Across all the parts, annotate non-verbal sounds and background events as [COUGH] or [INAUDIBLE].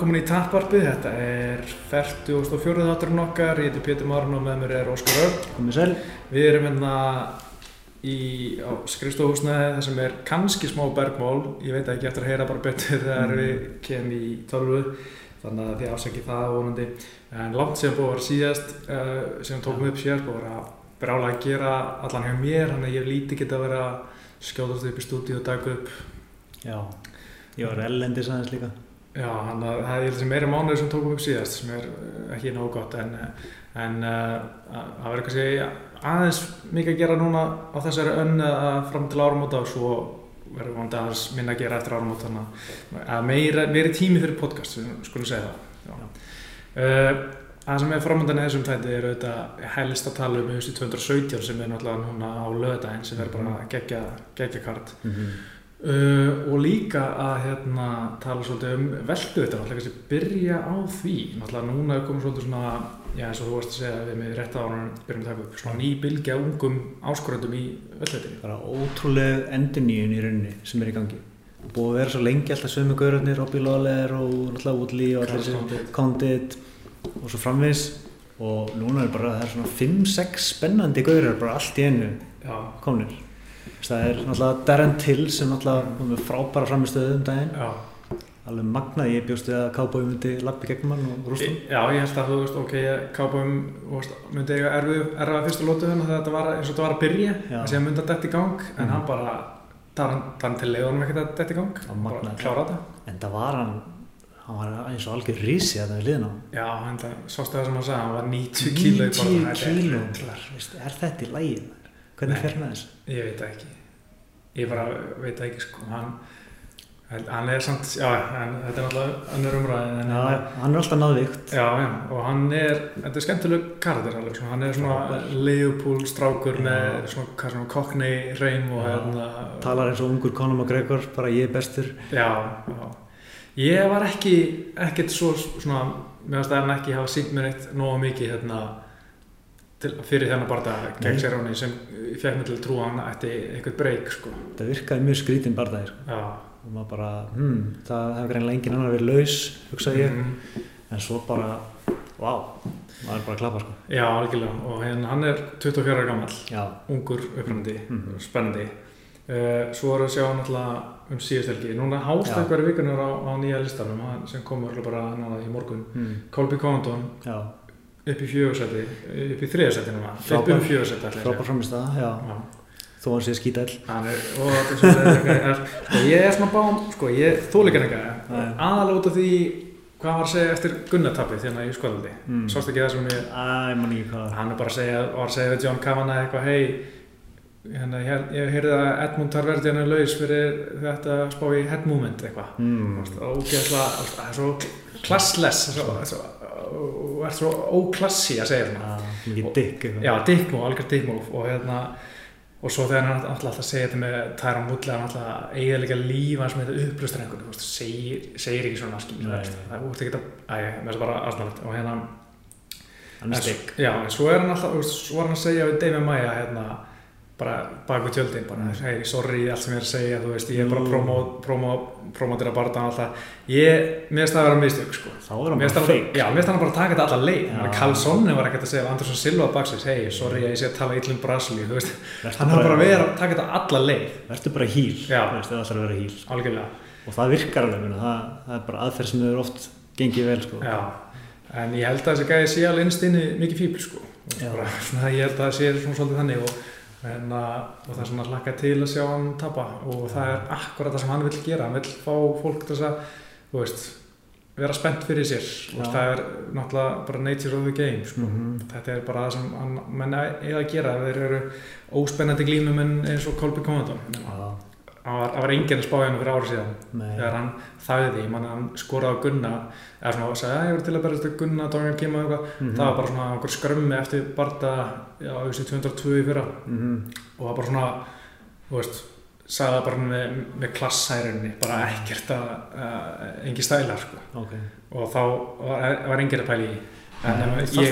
Velkomin í Tapparpið, þetta er 44. þátturinn okkar, ég heiti Pétur Marun og með mér er Óskar Örn. Komið sæl. Við erum hérna í skrifstofhúsnaði þar sem er kannski smá bergmál, ég veit ekki eftir að heyra bara betur þegar Mm. við kemum í tölvu, þannig að þið afsækki það vonandi. En langt sem búið var síðast, uh, sem tókum upp síðast, búið var að brála að gera allan hjá mér, þannig að ég líti geta að vera skjóðast upp í stúdíu og taka upp Já, ég var ellendis aðeins líka. Já, hann að það er ég held að meira mánuður sem tókum upp síðast sem er uh, ekki nógu gott en, en að- það verður kannski aðeins mikið að gera núna á þessari önn að fram til áramóta og svo verður vonandi aðeins minna að gera eftir áramóta að meira, meiri tími fyrir podcast skulum segja það. Uh, það sem er framöndan í þessum þætti er auðvitað helst að tala um UFC 217 sem er náttúrulega núna á löðdæðin sem er bara gegja, gegja kart. Mm -hmm. Uh, og líka að hérna, tala svolítið um veldu þetta, náttúrulega kannski byrja á því. Náttúrulega núna er komið svolítið svona já eins og þú varst að segja við með rétt á hann byrjum að taka upp, svona ný bylgja ungum áskoröndum í velduðinni Bara ótrúleg endurníun í rauninni sem er í gangi. Búið að vera svo lengi alltaf sömu gaurarnir, Robbie Lawler og náttúrulega Woodley og allir Condit. Og svo framvis og núna er bara, það er svona 5-6 spennandi gaurar bara allt í einu Já, komnir. Það er náttúrulega Darren Till sem náttúrulega með frábæra framistöðu um daginn. já Alveg magnað, ég bjóst við að Cowboy myndi lappi gegnum hann og hann. Já, ég held að þú veist, ok, kápum myndi eiga erfið fyrstu lótu þannig að þetta var eins og þetta var að byrja Já. að myndi að detta í gang en Mhm. hann bara þann til leiðunum ekkert að detta í gang bara klára þetta En það var hann, hann var eins og algjör rísi að það við liðna. Já, hann það, sástu það sem hann sagði, hann var 90 kíló í 90 barðan, þetta er kíló rugl. Veist, er þetta í lægin? hvernig fer með þessu? Ég veit ekki. Ég bara veit ekki, sko. Hann, hann er samt, já, en þetta er náttúrulega önnur umræði. Já, hann er alltaf náðvíkt já, já, og hann er, þetta er skemmtileg karakter alveg, svona, hann er svona. Leopold strákur með svona, svona, Cockney reym og hérna. talar eins og ungur Conor McGregor bara ég er bestur Já, já. Ég var ekki, ekkert svo, svona, mér finnst að hann ekki hafa sínt mér eitt nógu mikið, hérna, til, fyrir þennan barða gegn. Seróni sem fekk mig til að trúa hann ætti eitthvað breyk, sko. það virkaði mjög skrítin barðaðir og maður bara, hmm, það hefur greinlega engin annar verið laus, hugsaði ég. Mhm. en svo bara, vá maður er bara að klappa sko. Já, algjörlega. Og hérna, hann er 24 ára gammal já, ungur upprænandi, Mhm. spennandi. Uh, svo er að sjá náttúrulega um síðustelgi, núna hást eitthvað vikunar á, á nýja listanum sem kom örugglega bara náða í morgun. Hmm. Colby Condon já, upp í fjögursæti upp í þriðarsæti núna, upp um fjögursæti að frábær framist það, já. Já. þó hann sé skítall er, og þetta er eitthvað, er, sko, ég er svona bám, sko, ég þóleikar Nei. eitthvað, af því hvað var að segja eftir Gunnartappið hérna í skvöldi, Mm. sást ekki það sem ég Æ, hann er bara að segja, var að segja við John Kavanagh eitthvað, hei hérna, ég, heyrði að Edmund Tarverdian er laus fyrir þetta að spá í head movement eitthvað hmm. og það er svo klassless svo, svo, og er svo óklassi að segja svona. Já, mikið eitthvað. já, dickmove, algjör dickmove og hérna og svo þegar hann alltaf segja þetta með Tyron Woodley hann alltaf eiginlega lífa með þetta upplustur einhvern segir, segir ekki svona það er út ekki að, það bara aðsnalegt og hérna er En Já, en svo er hann alltaf, svo var hann að segja við Dave Maia hérna, bara bak við tjöldin, bara, Mm. hei, sorry allt sem ég er að segja, þú veist, ég er bara Mm. promo, promo, promotera barðan alltaf, ég, mér finnst það að vera mistök, sko. þá er hann bara hann, feik já, mér finnst hann bara að taka þetta alla leið, þannig að Karlssoni var ekkert að segja, Andersson Silva baksins, hei, sorry, ég sé að tala illum Brasilíu, þú veist, hann har bara verið að taka þetta alla leið, verður bara híl Já. þú veist, það ætlar að vera híl algjörlega, og það virkar alveg það, það er bara aðferð sem hefur oft gengið vel sko. já, en ég held að þessi gæði sé alveg innst inni mikið fíbl, sko, bara, svona, [LAUGHS] ég held að það sé svona svolítið þannig og En, og það er svona hlakka til að sjá hann tapa. Og það er akkurat það sem hann vil gera. Hann vil fá fólk til að veist, vera spennt fyrir sér. Og það er náttúrulega bara nature of the game sko. Mhm. þetta er bara það sem hann, menn eiga að gera. Þeir eru óspennandi glímumenn eins og Colby Já, það var, það enginn að spá hann fyrir ári síðan nei, þegar hann þæði, mann hann skoraði á Gunna eða svona og sagði að ég var til að berast að Gunna Dóngan kemur eitthvað, Mhm. það var bara svona einhver skrömmi eftir já, ég veist 202 í fyrra Mhm. og það var bara svona þú veist, sagði það bara með, með klassærinni, bara ekkert að uh, engi stælar sko. ok og þá var, var enginn að pæla í því. en ef það ég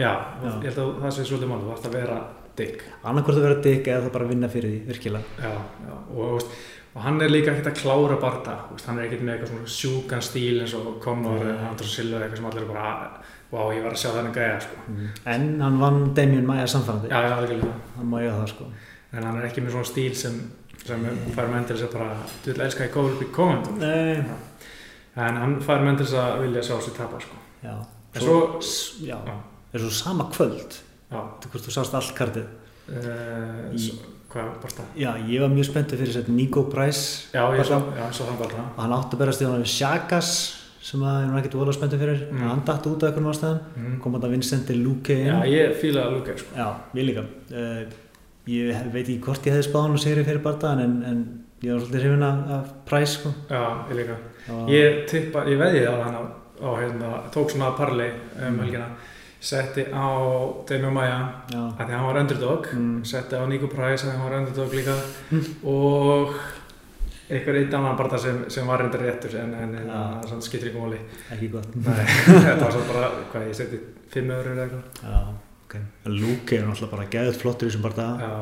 já, Já. ég held að það sé svolítið mál þú þarfst að vera digg annarkvort að vera digg eða það bara vinna fyrir því, virkilega. Já, já, og, veist, og hann er líka ekkert að klára veist, hann er ekkert með eitthvað svona sjúkan stíl eins og Conor eða Andrés Silva eitthvað sem allir er bara wow, ég var að sjá þennan gæja sko. en hann vann Damien Maia samfærandi. Já, hann má eiga það sko. En hann er ekki með svona stíl sem, sem fær menn til þess að bara þú vil elska í Colby komendum Nei. en hann fær menn til þess að vilja sjá sér tapa sko. já, en svo, svo, já, er svo sama kvöld já þú hvort þú sást allt kartið uh, Í- svo, hvað var það? já, ég var mjög spenntið fyrir þess að Nico Price já, ég svo, já, svo þann bara og hann átti að berast í hann við Shagas sem að ég var ekkert vola spenntið fyrir Mm. hann datt út af einhvern ástæðan mm. kom hann að Vincent Luke inn já, ég að lúka sko. Já, ég líka. Uh, ég veit ekki hvort ég hefði spáð hann og sigri fyrir bardaðan en, en ég var svolítið hrifin af, præs sko. já, ég líka ég tippa, ég veði á hann á, á hérna, tók svona parley um helgina setti á Demi Maja að því hann var underdog mm, setti á Nico Price að hann var underdog líka. Og einhver einn annan barða sem, sem var reyndar réttur en, en, en það skiptir ekki máli. Ekki gott. [LAUGHS] Þetta var svo bara, hvað ég seti 5 eurur eða eitthvað. Já, ok. En Luke er náttúrulega bara geðut flottur í þessum. Já,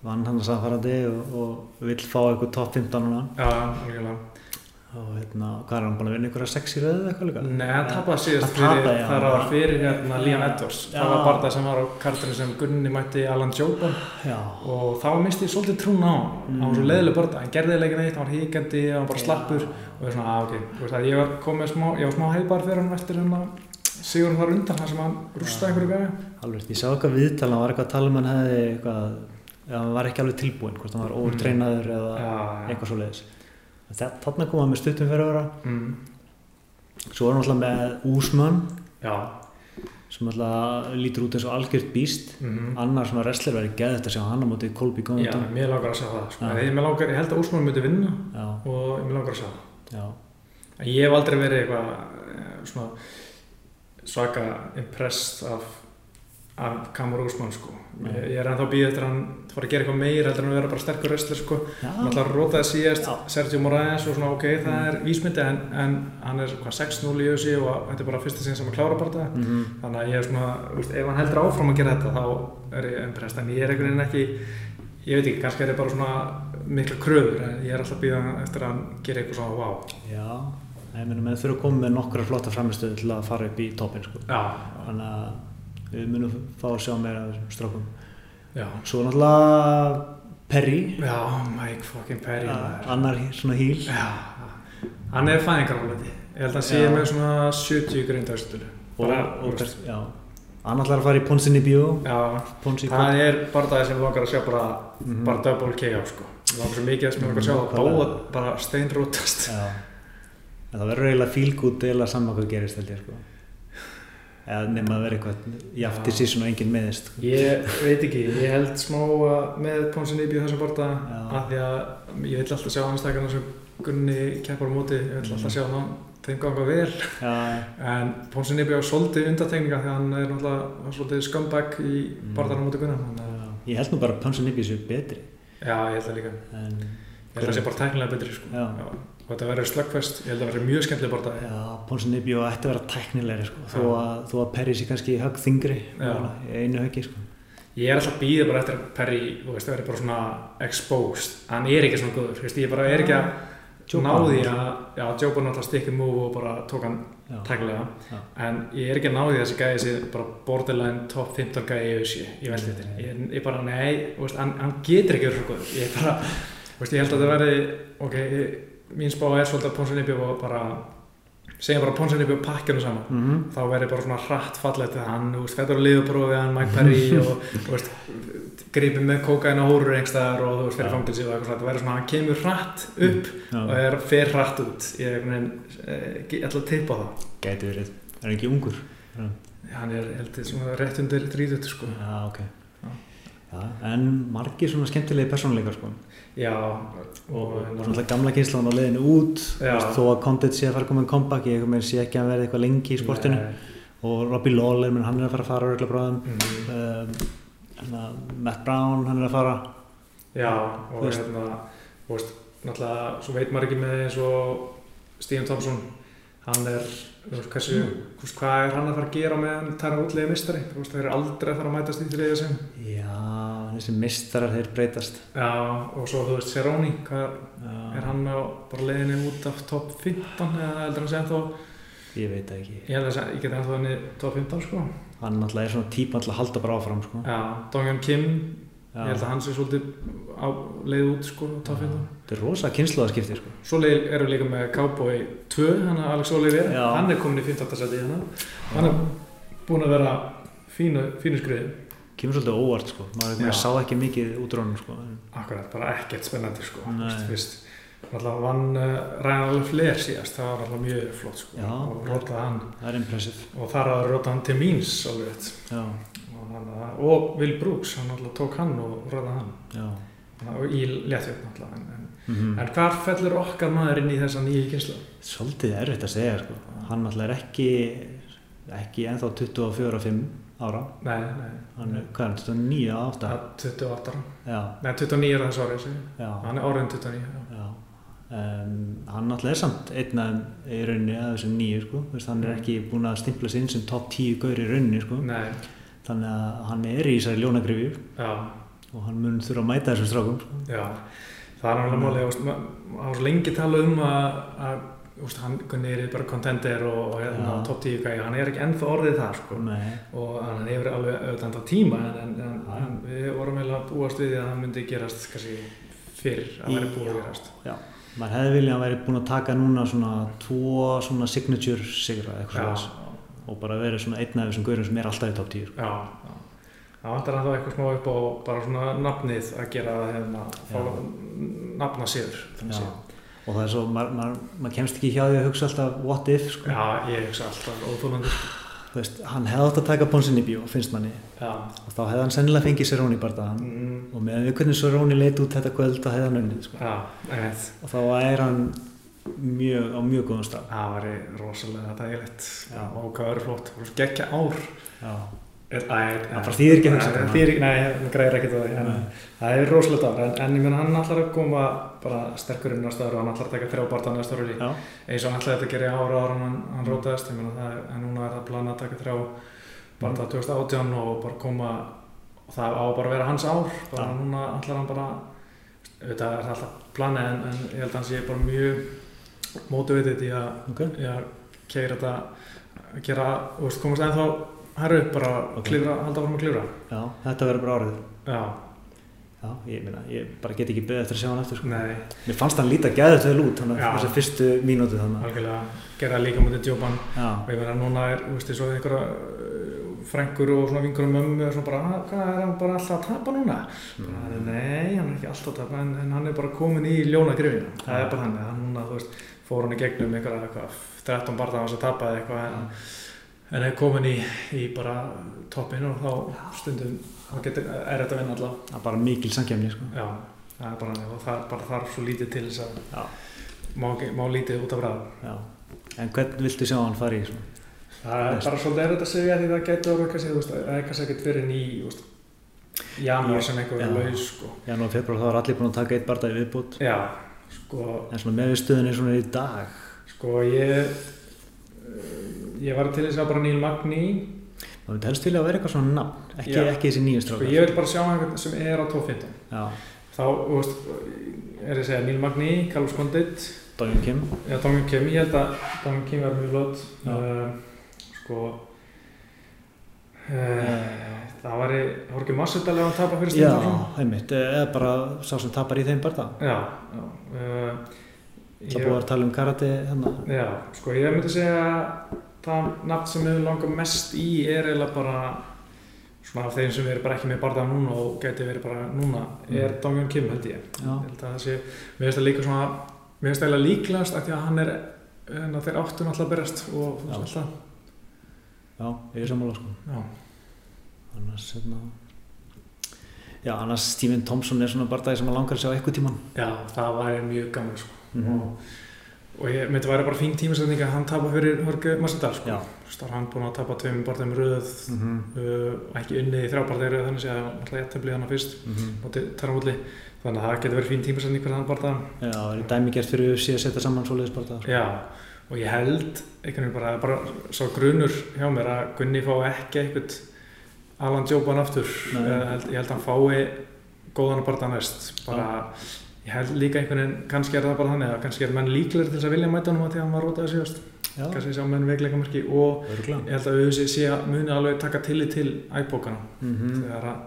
Vann hann að samfærandi og, og vill fá eitthvað top 15 núna. já, algjörlega Og hérna, hvað er hann búin að vinna einhverja sex í röðu eitthvað líka? Nei, hann tapaði síðast Hann fyrir, já. þar var fyrir hérna Liam Edwards Já. það var barða sem var á kartinu sem Gunni mætti Alan Joban Já. og þá misti ég svolítið trún á hann hann var svo Mm. leiðileg barða, hann gerði leikin eitt hann var híkandi, hann var bara slappur og ég var svona, að ok, þú veist að ég var komið smá ég var smá heibar fyrir hann eftir hérna Sigurinn þar undan, þar sem hann rústaði einhverju gæði Alveg, ég sá eitthvað viðtal, hann var eitthvað að tala um hann eða hann var ekki alveg tilbúinn, hvort hann var overtreinaður eða Já, já. eitthvað svo leiðis. Þarna kom hann með stuttum fyrir ára. mm. Svo var hann alltaf með Úsmann Já, sem alltaf lítur út eins og algjört býst mm. annar svona wrestler verið geðið að sjá hann á móti Colby já, Covington mér langar að sjá það sko. Já. ég, langar, ég held að Úsmann myndi vinna já, og mér langar að sjá það já, En ég hef aldrei verið eitthvað eh, svona svaka impressed af, af Kamur Úsmann sko. Ég, er ennþá býð eftir að hann fara að gera eitthvað meir heldur en að vera bara sterkur wrestler sko. Hann já, ætlar að rótaði síðast. Sergio Moraes og svona ok, það er vísmyndi en, en hann er hvað 6-0 í össi og þetta er bara fyrsta sinn sem að klára bara það. mhm, Þannig að ég er svona, veist, ef hann heldur áfram að gera þetta þá er ég impressed en ég er einhvern veginn ekki, ég veit ekki, kannski er ég bara svona mikla kröður en ég er alltaf býð eftir að hann gera eitthvað svona wow. já ég meina með þurfa að koma með nokkra flotta framistöðu til að fara upp í toppin sko. Já, þannig að við munum fá að sjá meira af þessum strákum. Já. svo náttúrulega Perry. Já, Mike fucking Perry maður. annar svona híl Já, hann er fæðingarálandi Ég held að sé með svona 70 grindaustutölu og, og, já, hann ætlar að fara í Ponsin í bíó Já, Ponsi það er bara það sem við langar að sjá bara, Mhm. bara double KO sko. Við langar svo mikið sem við langar að sjá Mhm, að báða bara steinrótast. Já, en það verður eiginlega good eða saman hvað gerist held ég sko. Eða nema að vera eitthvað í Já. sísun og enginn meðist. Ég veit ekki, ég held smá að með Ponsin Ibi þessum barða Já. að því að ég vil alltaf sjá anstækana sem Gunni keppar á móti, ég vil alltaf sjá hann þeim ganga vel Já, En Ponsin Ibi á svolítið undatekninga því hann er náttúrulega svolítið scumbag í Mm. móti Gunnar þannig að- já. ég held nú bara að Ponsin Nipi séu betri Já, ég held það líka en, Ég held að það sé bara tæknilega betri sko. Já. Og þetta verður slöggfest, ég held að það verður mjög skemmtileg barða já, Ponsin og ætti að vera tæknilegri sko. þó, að, þó að Perry sé kannski högg þingri einu höggi sko. Ég er alltaf býðið bara eftir að Perry, það verður bara svona exposed. Hann er ekki svona góður, veist, ég bara er ekki að Joe ná því að, Joe Biden alltaf stikkið move og bara tók hann tæknilega. En ég er ekki að ná því að þessi gæði sé bara borderline top 15 gæði í auðsí, ég veldi þetta ég, ég bara, nei, veist, hann, hann getur ekki verið svo góður. Ég bara, veist, ég held að það verði, ok, ég, mín spá er svolítið að og bara segjum bara og pakkjunu saman. Mm þá verður bara svona hratt fallegt við hann, þú veist, fættur að liðuprófi hann, Mike Perry [LAUGHS] og, þú veist, grípið með kókaina hórur einhverstaðar og þú veist, fyrir fangilsi og eitthvað það verður svona, hann kemur hratt upp og Já, er fer hratt út. Ég er veginn, eh, ég að tippa á það. Gæti verið, er ekki ungur? Hann er heldur svona rétt undir 30 sko. já ok. Já. Já, en margir svona skemmtilegi persónuleikar sko. Já, og, og, og svona gamla kynslan á leiðinu út. Veist, þó að Condit sé að fara að koma með comeback ég sé ekki að hann verði eitthvað lengi í sportinu. Nei, og Robbie Lawler, hann er að fara að fara örgulega bráðum mm, um, hana, Matt Brown, hann er að fara. Já, og hérna þú veist, náttúrulega, svo veit maður ekki með eins og Stephen Thompson. Hann er, hversu Mm. hvað er hann að fara að gera með hann tæra útlega mistari, það er aldrei að fara að mætast í þriðja sem já, þessi mistarar þeir breytast Já, og svo þú veist Já, er hann á bara leiðinni út af top 15 eða heldur hann sé ennþá, ég veit ekki ég held að sé- ég get ennþá henni top 15 sko. hann náttúrulega er svona típa alltaf að halda bara áfram sko. Já, Donghyun Kim, Já. ég held að hann sé svolítið á leið út sko, top 15. þetta er rosa kynnslóðaskipti sko. Svo erum við líka með Cowboy 2, hann er Alex Oliver, Já. hann er komin í 15. seti í hana. Hann er búinn að vera fínu, fínu skriði. Kemur svolítið óvart sko. maður, sá ekki mikið útrónum sko. Akkurat, bara ekkert spennandi sko. Fyrst, alltaf vann uh, Ryan alveg fler síðast, það var alltaf mjög flott sko. Já. og rótaði hann. það er impressive Og þar að rótaði hann til míns alveg Og, og Will Brooks, hann alltaf tók hann og rótaði hann. já. Og í léttvétt náttúrulega. En, en, Mm en hvar fellur okkar maður inn í þessa nýju kynslu? svolítið erfitt að segja sko. hann náttúrulega er ekki ekki ennþá 24-5 ára Nei, nei. hann er, hvað er hann, 29 Það 8 er 28 ára. já, Nei, 29 er það svo árið, Hann er orðin 29. Já. já Um, hann náttúrulega er samt einn af í rauninni að þessum nýju sko. Þú veist, hann er ekki búinn að stimpla sig inn sem topp 10 gaur í rauninni sko. Nei, þannig að hann er í þessari ljónagrifju já, og hann mun þurfa að mæta þessum strákum sko. já. Það er veist, ma- það var svo lengi talað um að, að veist, hann er bara contender og, og hérna, Já. top 10 gæði, hann er ekki ennþá orðið það, sko. Og hann hefur alveg auðvitað tíma, en, en, Já. en við vorum eiginlega að búast við því að það myndi gerast, kannski, fyrr að vera búið að gerast. já maður hefði viljað að væri búinn að taka núna svona tvo svona signature sigra eitthvað svona og bara verið svona einn af þessum gaurum sem er alltaf í topp 10 sko. já, já. Það vantar hann þá eitthvað smá upp á bara svona nafnið að gera það hérna, nafna siður, þannig Já. Og það er svo, maður mað, mað kemst ekki hjá því að hugsa alltaf what if sko. Já, ég hugsa alltaf óþólandi. Þú veist, hann hefði átt að taka Ponsin í bíó, finnst manni Já. og þá hefði hann sennilega fengið sér Róni bardaðan Mm, og með við hvernig svo Róni leit út þetta kvöld þá hefði hann unnið sko. já, og þá er hann mjög, á mjög góðum stað Það væri rosalega dægilegt. Og hvað verður flott. Það geggja ár. Já, Það bara þýðir ekki að hugsa þetta. Ekki, nei, græðir ekkert á því. En það er rosalega ár. En, en ég meina hann ætlar að koma bara sterkur inn á staður og hann ætlar að taka þrjá barða næsta ári. já, Eins og hann þetta að gera í ára ára hann, hann rótaðist. Ég er, en núna er það planað að taka þrjá barða 2018 og bara koma og það á bara að vera hans ár. Bara Já. núna ætlar hann bara, auðvitað er alltaf planið en, en ég held að hann sé bara mjög mótivitið í að ok já, keira þetta að gera, komast ennþá herru upp, bara Ok. klifra, halda fram að klifra. Já, þetta verður bara árið já, Já, ég meina, ég bara get ekki beðið eftir að sjá hann eftir sko. nei, Mér fannst hann líta gæðið vel út þannig að þessi fyrstu mínútu þannig algjörlega. Gera líka mútið djópan. Já, og ég meina núna er, þú veist, eins og einhverja uh, frængur og svona vingur um mömmu og svona bara, "Ah, hvað er hann bara alltaf að tapa núna? Bara, nei, hann er ekki alltaf að tapa en, en hann er bara komin í ljóna grifina það er bara þannig, hann núna, þú veist fór hann í gegnum einhverja, eitthvað, 13 barða hans að tapa eða eitthvað en, en er komin í, í bara toppin og þá stundum þá getur, er þetta að vinna alltaf það er bara mikil samkefni sko. Já, það er bara það er bara þarf svo lítið til þess að Já. má, má lítið út af ræða. Já. En hvern viltu sjá hann fara í svona? Það er bara svolítið erfitt að segja því það getur orðið kannski, þú veist, það er kannski ekkert fyrir ný, janúar sem já. er laus, sko. Já, nú februar þá er allir búin að taka eitt barða í viðbútt Já, sko, En svona með við stöðunni svona í dag sko, ég, ég var til þess að bara Níl Magni, Það vil helst vilja að vera eitthvað svona nafn Ekki, ekki þessi nýju sko, strákar ég vil bara sjá einhvern sem er á top 15. Já, Þá, þú veist, er ég að segja Níl Magni, Carlos Condit, Dójum Kim. Já, Dongin Kim, ég held að Dongin Kim var mjög flott. Uh, sko uh, það var var ekki Massadal ef hann tapar fyrir Já, Steindorsson einmitt, eða bara sá sem tapar í þeim barða. Já, já. Uh, Það búið að tala um karate hérna. Já, sko ég myndi segja að það nafn sem við langar mest í er eiginlega bara svona af þeim sem við erum bara ekki með barða núna og geti verið bara núna er Mm. Dongin Kim held ég. Held að það sé, mér finnst það líka svona mér finnst það eiginlega líklegast af því að hann er en að þeir áttu náttúrulega að berast og þú veist alltaf. Já, ég er sammála sko. Já, Annars, hérna Já, annars Stephen Thompson er svona barðaði sem að langar að sjá eitthvað tíman Já, það væri mjög gaman sko. Mhm. og, og ég myndi að væri bara fín tímasetning að hann tapa fyrir Hörge Massadal sko. Já. Star hann búinn að tapa tveim barðum röð mm -hmm. uh, ekki unnið í þrjá barðum röð þannig að alltaf ég teflið hann fyrst Mm Tarnamúli þannig að það getur verið fín tímasetning fyrir hann barða Já, það er dæmigert fyrir UFC að setja saman svoleiðis barða sko. Já, og ég held einhvern veginn bara, bara svo grunur hjá mér að Gunni fá ekki eitthvað Alan Joban aftur ég held, ég held að hann fái góðan bara það næst bara, ég held líka einhvern veginn kannski er það bara þannig að kannski er menn líklegir til þess að vilja mæta því að hann var rótaði síðast. Já, kannski sjá menn veikleikamarki og örgulega. ég held að auðvitað sé að muni alveg taka tillit til ægbókana Mm þegar að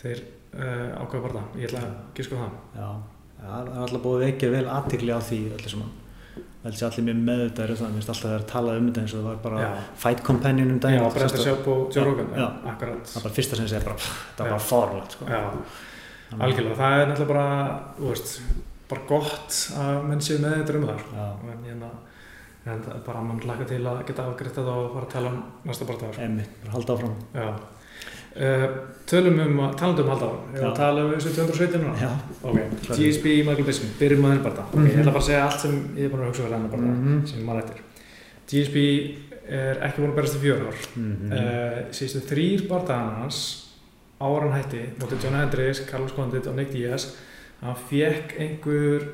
þeir uh, ákveða bara það, ég ætla að gíska það. Já, það er alltaf búið vekja vel aðtikli á því öllu sem hann held sér allir mér með þetta er það, mér finnst alltaf að það er talað um þetta eins og það var bara Já. fight companion um daginn Já, Þetta bara eftir að sjá sérst- på Joe Já, Rogan, já. akkurat. Það er bara fyrsta sem ég segi þetta var bara farlegt sko. Já, algjörlega, það er náttúrulega bara, veist, bara gott að menn séu með þetta um það sko. En, hérna, en bara mann hlaka til að geta afgriðt þetta og fara að tala um næsta barndagar sko. emmi, bara halda áfram Já uh, Tölum um að, talandi um halda Ég Já. að tala um þessu 217 núna Já, Ok, Sorry. GSP Michael Bisping, byrjum þenn barnda Ok, Mhm. ég ætla bara að segja allt sem ég er búin að hugsa fyrir hennar barnda Mhm. sem maður eftir GSP er ekki búin að berast í fjör ár mm uh, síðustu þrýr barndagana hans áran hætti mótið John Hendricks, Carlos Condit og Nick Diaz hann fekk einhver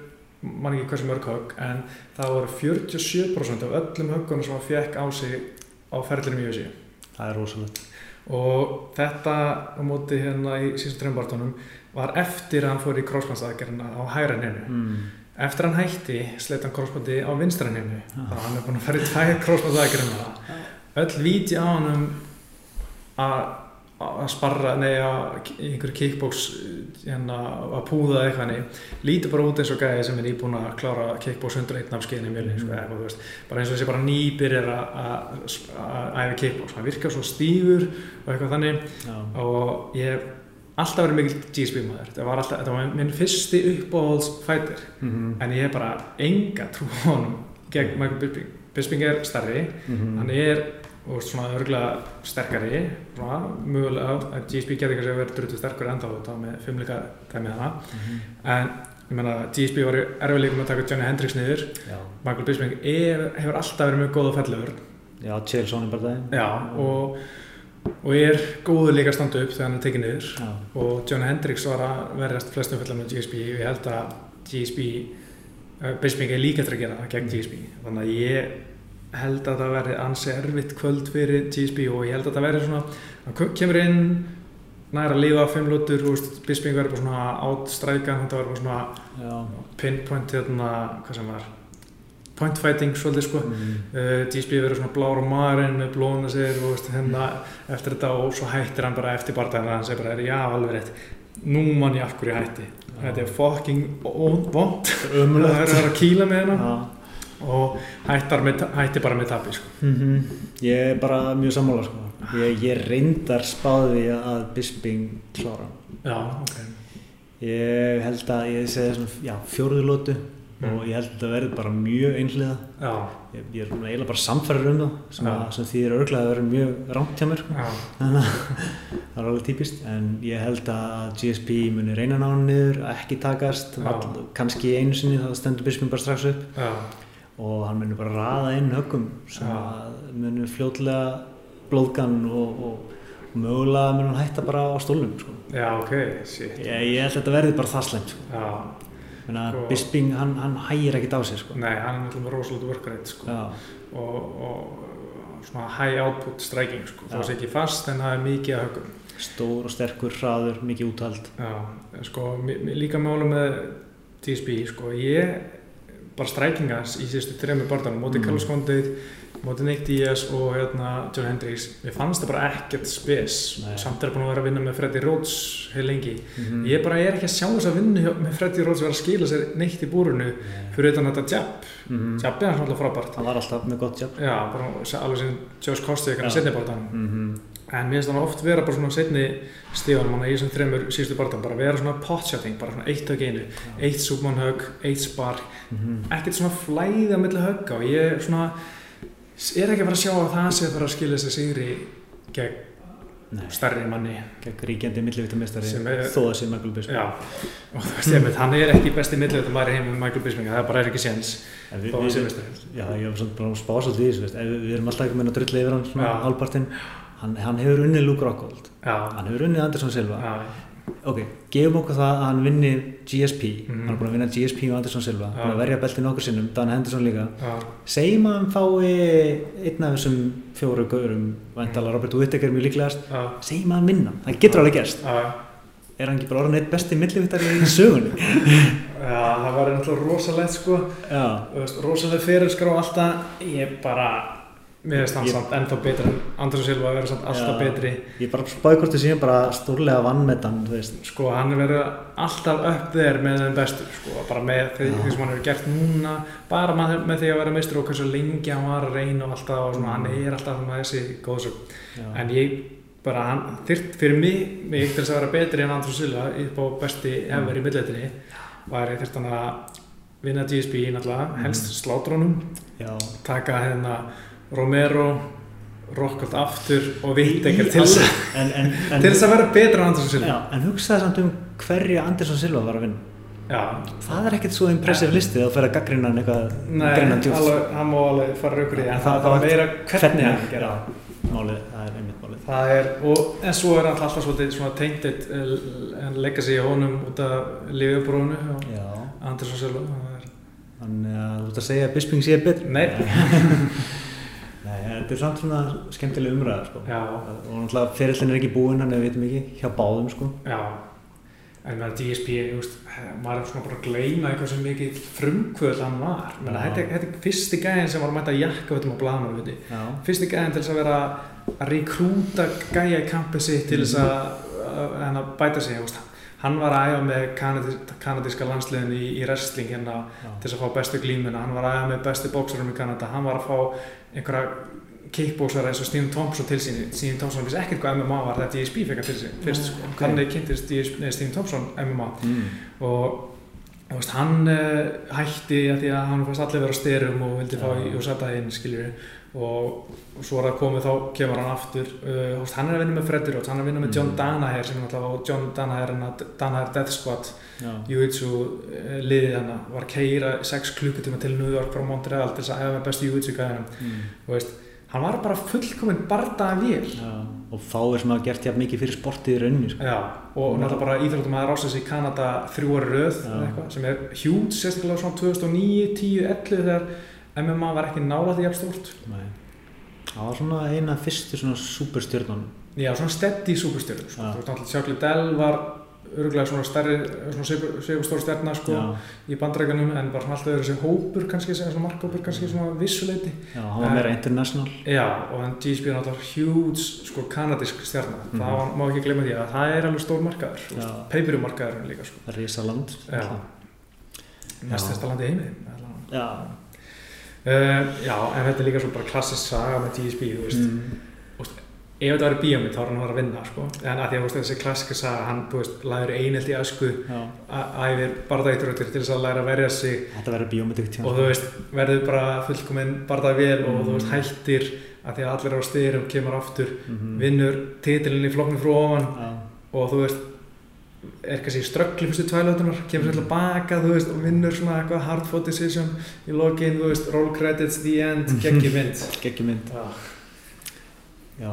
mann ekki hversu mörg högg en það voru 47% af öllum höggunum sem hann fekk á sig á ferðlinum í USA það er rosalegt. Og þetta á móti hérna í síðustu þrejum barndunum var eftir að hann fór í crossbandsaðgerðina á hægra nefnu mm. eftir að hann hætti sleitt hann crossbandi á vinstra nefnu þannig að hann er búin að fara í tvær crossbandsaðgerðina öll víti á honum að að sparra, nei að einhverju kickbox hérna, að púða eitthvað nei, lítur bara út eins og gæði sem er nýbúin að klára kickbox 101 námskeiðin í mjölni, sko, eitthvað, veist, bara eins og þessi bara nýbyrjar að- æfa kickbox, hann virkar svo stífur og eitthvað þannig. Já, og ég hef alltaf verið mikil GSP maður, þetta var alltaf, þetta var minn fyrsti uppáhaldsfætir mm en ég hef bara enga trú honum gegn Michael Bisping. Bisping er starri, -hmm. hann er og svona örgulega sterkari svona, mögulega að GSP getur kannski verið drutu sterkur enda á þetta með fimmleika dæmið hana. Mhm. en ég meina GSP var erfiðleikum að taka Johnny Hendricks niður. Já, Michael Bisping hefur alltaf verið mjög góð á fellur. Já Chelsea bara já, og, og er góður líka að standa upp þegar hann er tekið niður. Já, og Johnny Hendricks var að verðast flestum fellar með GSP og ég held að GSP uh, Bisping er líka til að gera það gegn GSP þannig að ég held að það verði ansi erfitt kvöld fyrir GSP og ég held að það verði svona hann kemur inn næra að lifa fimm lútur, veist, Bisping verður bara svona átstrækan, þetta verður bara svona pinpoint hérna, hvað sem var point fighting svolítið sko. Mm. uh, GSP verður svona blár á marinn með blóðuna sér og hérna, eftir þetta og svo hættir hann bara eftir barndagina hann segir bara, já, alveg rétt. Nú mann ég af hverju hætti. Þetta er fucking vond það er að kýla með hennar og með, hætti bara með tapi sko. Mm Ég er bara mjög sammála sko. ég, ég reyndar spáði að Bisping klára. Já, ok. Ég held að ég segi svona já, fjóruðu lótu Mm. og ég held að þetta verði bara mjög einhliða. Já, ég, ég er eiginlega bara samfærir um það sem, að, sem því er örglega að vera mjög rámt hjá mér sko. Þannig að það er alveg típist en ég held að GSP muni reyna ná hann niður ekki takast. All, kannski einu sinni þá stendur Bisping bara strax upp. Já, og hann muni bara raða inn höggum sem Já. að muni fljótlega blóðgan og, og, og mögulega muni hann hætta bara á stólnum sko. já, ok shit, ég, ég held að þetta verði bara það slemt sko. Menna, Sko- Bisping hann, hann hægir ekkert á sig sko. nei, hann er með rosalega sko. Já, og, og svona high output striking sko. Það sé ekki fast en það er mikið að högum stór og sterkur, hraður, mikið úthald Já, sko, líka málu með TSB, sko, ég bara strækingans í síðustu þrejum barndanum, mótið Mm. Carlos Condit, mótið Nick Diaz og hérna John Hendricks, mér fannst það bara ekkert spes, Nei. samt er búin að vera að vinna með Freddy Rhodes heil lengi. mm Ég bara er ekki að sjá þess að vinna með Freddy Rhodes vera að skila sér neitt í búrunu fyrir utan þetta jab, -hmm. jab er alltaf frábært. hann var alltaf með gott bara alveg sem Josh Kosti ekki að Já. setja barndanum. Mm -hmm. En mér finnst þannig oft vera bara svona setni stíðan manna í þessum þreymur síðustu barndum, bara vera svona potshotting, bara svona eitt högg einu, eitt súpmannhögg, eitt spark, Mhm. ekkert svona flæði á milli högga og ég svona er ekki að fara að sjá að það sé að fara að skilja þessi sigri gegn Nei, stærri manni. gegn ríkjandi millivittamestari þó að sé Michael Bisping Já, og þú veist ég með, hann er ekki besti millivita maður í heimum Michael Bisping, það bara er ekki séns, þó að sé mestari. já, ég var svona bara að spá svolítið í þessu veist. Ef við, erum alltaf ekki með að drulla yfir hann svona Já. Hann, hann hefur unnið Luke Rockhold. Já, hann hefur unnið Anderson Silva. Já, ok, gefum okkur það að hann vinni GSP, Mhm. hann er búin að vinna GSP og Anderson Silva, Já. búin að verja belti nokkur sinnum Dan Henderson líka, Já, segjum að hann fái einn af þessum fjóru gaurum, vantala Robert Whittaker mjög líklegast. Segjum að hann vinna, það getur alveg gerst. Já. er hann ekki bara orðin eitt besti millivittari í sögunni? [LAUGHS] Já, það var náttúrulega rosalegt sko. Já, Þú veist, rosaleg fyrirskrá alltaf ég bara mér finnst hann Ég- samt ennþá betri en Andrés Silva verður samt alltaf betri. ég bara spáði hvort þið séum bara stórlega vannmetan, þú veist. Sko hann er verið alltaf upp þeir með þeim bestur sko bara með því, því sem hann hefur gert núna bara með, með því að vera meistur og hversu lengi hann var að reyna og alltaf og svona, hann er alltaf með þessi góðsögn en ég bara hann þyrt fyrir mig, mig til þess að vera betri en Andrés Silva upp á besti ever í millitinni var ég þyrt hann að vinna GSP náttúrulega, helst slátrónum já. taka hérna Romero Rockhold aftur og en, en, til þess að vera betra en Andersson Silva. Já, en hugsaði samt um hverju Anderson Silva var að vinna. Já, það er ekkert svo impressive listi að gaggrina hann eitthvað nei, hann má alveg fara raukur í en það, var meira hvernig hann gera málið, það er einmitt málið. Það er, og, en svo er alltaf svolítið svona tengdit en leggja sig í honum út af lífjabrónu og Andersson Silva. Þannig að þú ert að segja að Bisping sé betri Nei. [LAUGHS] þetta er samt svona skemmtileg umræða sko. og náttúrulega ferillin er ekki búinn hann við veitum ekki, hjá báðum sko. já en með DSP, veist, maður er svona bara að gleyma eitthvað sem mikið frumkvöld hann var þetta, er- þetta fyrsti gæðin sem var að mæta jakka veitum á já, fyrsti gæðin til að vera að rekrúta gæja í kampið sitt til þess að, að, að, að bæta sig veist. hann var að æfa með kanadís, kanadíska landsliðin í, í wrestling hérna já. til þess að fá bestu glímuna, hann var að æfa með bestu bóksarum í Kanada, hann var að fá einhverja kickbóksara eins og Stephen Thompson til sín, Stephen Thompson vissi ekkert hvað MMA var þegar DSP fekk hann til sín fyrst, sko. Ok. þannig kynntist Stephen Thompson MMA Mm. og og veist, hann uh, hætti að því að hann fannst allir vera á styrum og vildi fá í Usata inn skiljur og, og svo er það komið þá kemur hann aftur uh, veist, hann er að vinna með Freddy Roth, hann er að vinna með John Mm. Danaher sem er náttúrulega og John Danaher Danaher Death Squad Jiu-Jitsu uh, liðið hann var að keira 6 klukkutíma til New York frá Montreal til þess að efa með bestu Jiu-Jitsu gæðinum mm. og veist, hann var bara fullkominn bardaða vél já. og fáir sem hafa gert jafn mikið fyrir sportið í rauninni sko. Já, og náttúrulega bara íþróttum að rása sig í Kanada þrjú ári röð Já. eða eitthvað, sem er hjút, sérstaklega svona 2009, 10, 11 þegar MMA var ekki nála því jafn stórt. Nei. það var svona eina fyrstu svona superstjörnun Já, svona steady sko. Þú veist náttúrulega Sjákli Dell var örgulega svona stærri, svona segur stór stjarnar sko í bandrækjunum en bara svona alltaf verið sem hópur kannski, sem svona markhópur kannski svona vissuleiti. já, hann var meira international Já, og hann GSP er náttúrulega hjút, sko kanadísk stjarnar. Mhm. Það var, má ekki glemja því að það er alveg stór markaður, Já. peipiru markaður líka, sko. risaland Já. Mest Já. þetta landi í heimi já. Uh, já, en þetta er líka svo bara klassisk saga með TSB, þú veist Mm. Ef þetta væri bíómynd þá er hann að fara að vinna sko. en að því að þessi klassiska saga hann, þú veist, læður einelt í æsku Já. a- æfir bardagíturötur til þess að læra að verja sig þetta verður ykkur og þú veist, verður bara fullkominn bardagvél og Mm. þú veist, hættir að því að allir á styrum, kemur aftur mm vinnur titilin í flokknum frá ofan já, og þú veist er kannski ströggli fyrstu tvælötunar kemur til baka, þú veist, og vinnur svona eitthvað hard fought decision í lokin, þú veist roll credits, the end, geggi mynd [LAUGHS] geggjumynd Já. já.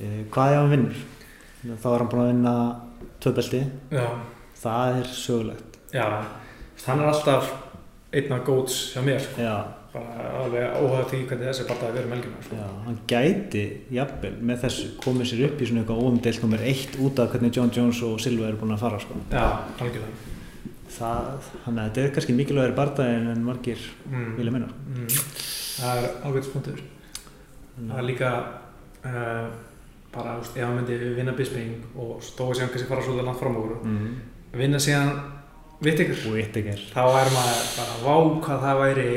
E, hvað er hann vinnur? þá er hann búinn að vinna Já, það er sögulegt já, hann er alltaf einn af góðs hjá mér sko. já, bara alveg óhæða því hvernig þessi barndagi verið melgjum sko. já, hann gæti jafnvel með þessu komið sér upp í svona eitthvað óumdelt nummer eitt út af hvernig John Jones og Silva eru búin að fara sko. Já, algjörlega það, þannig að þetta er kannski mikilvægir bardaginn en margir mm. vilja meina mm. Það er ágætt spunktur Það er líka uh, bara, ef hann myndi vinna Bisping og stóða síðan kannski fara svolítið langt fram úr mm. vinna síðan vitt ykkur og eitt ekki er þá er maður bara vá hvað það væri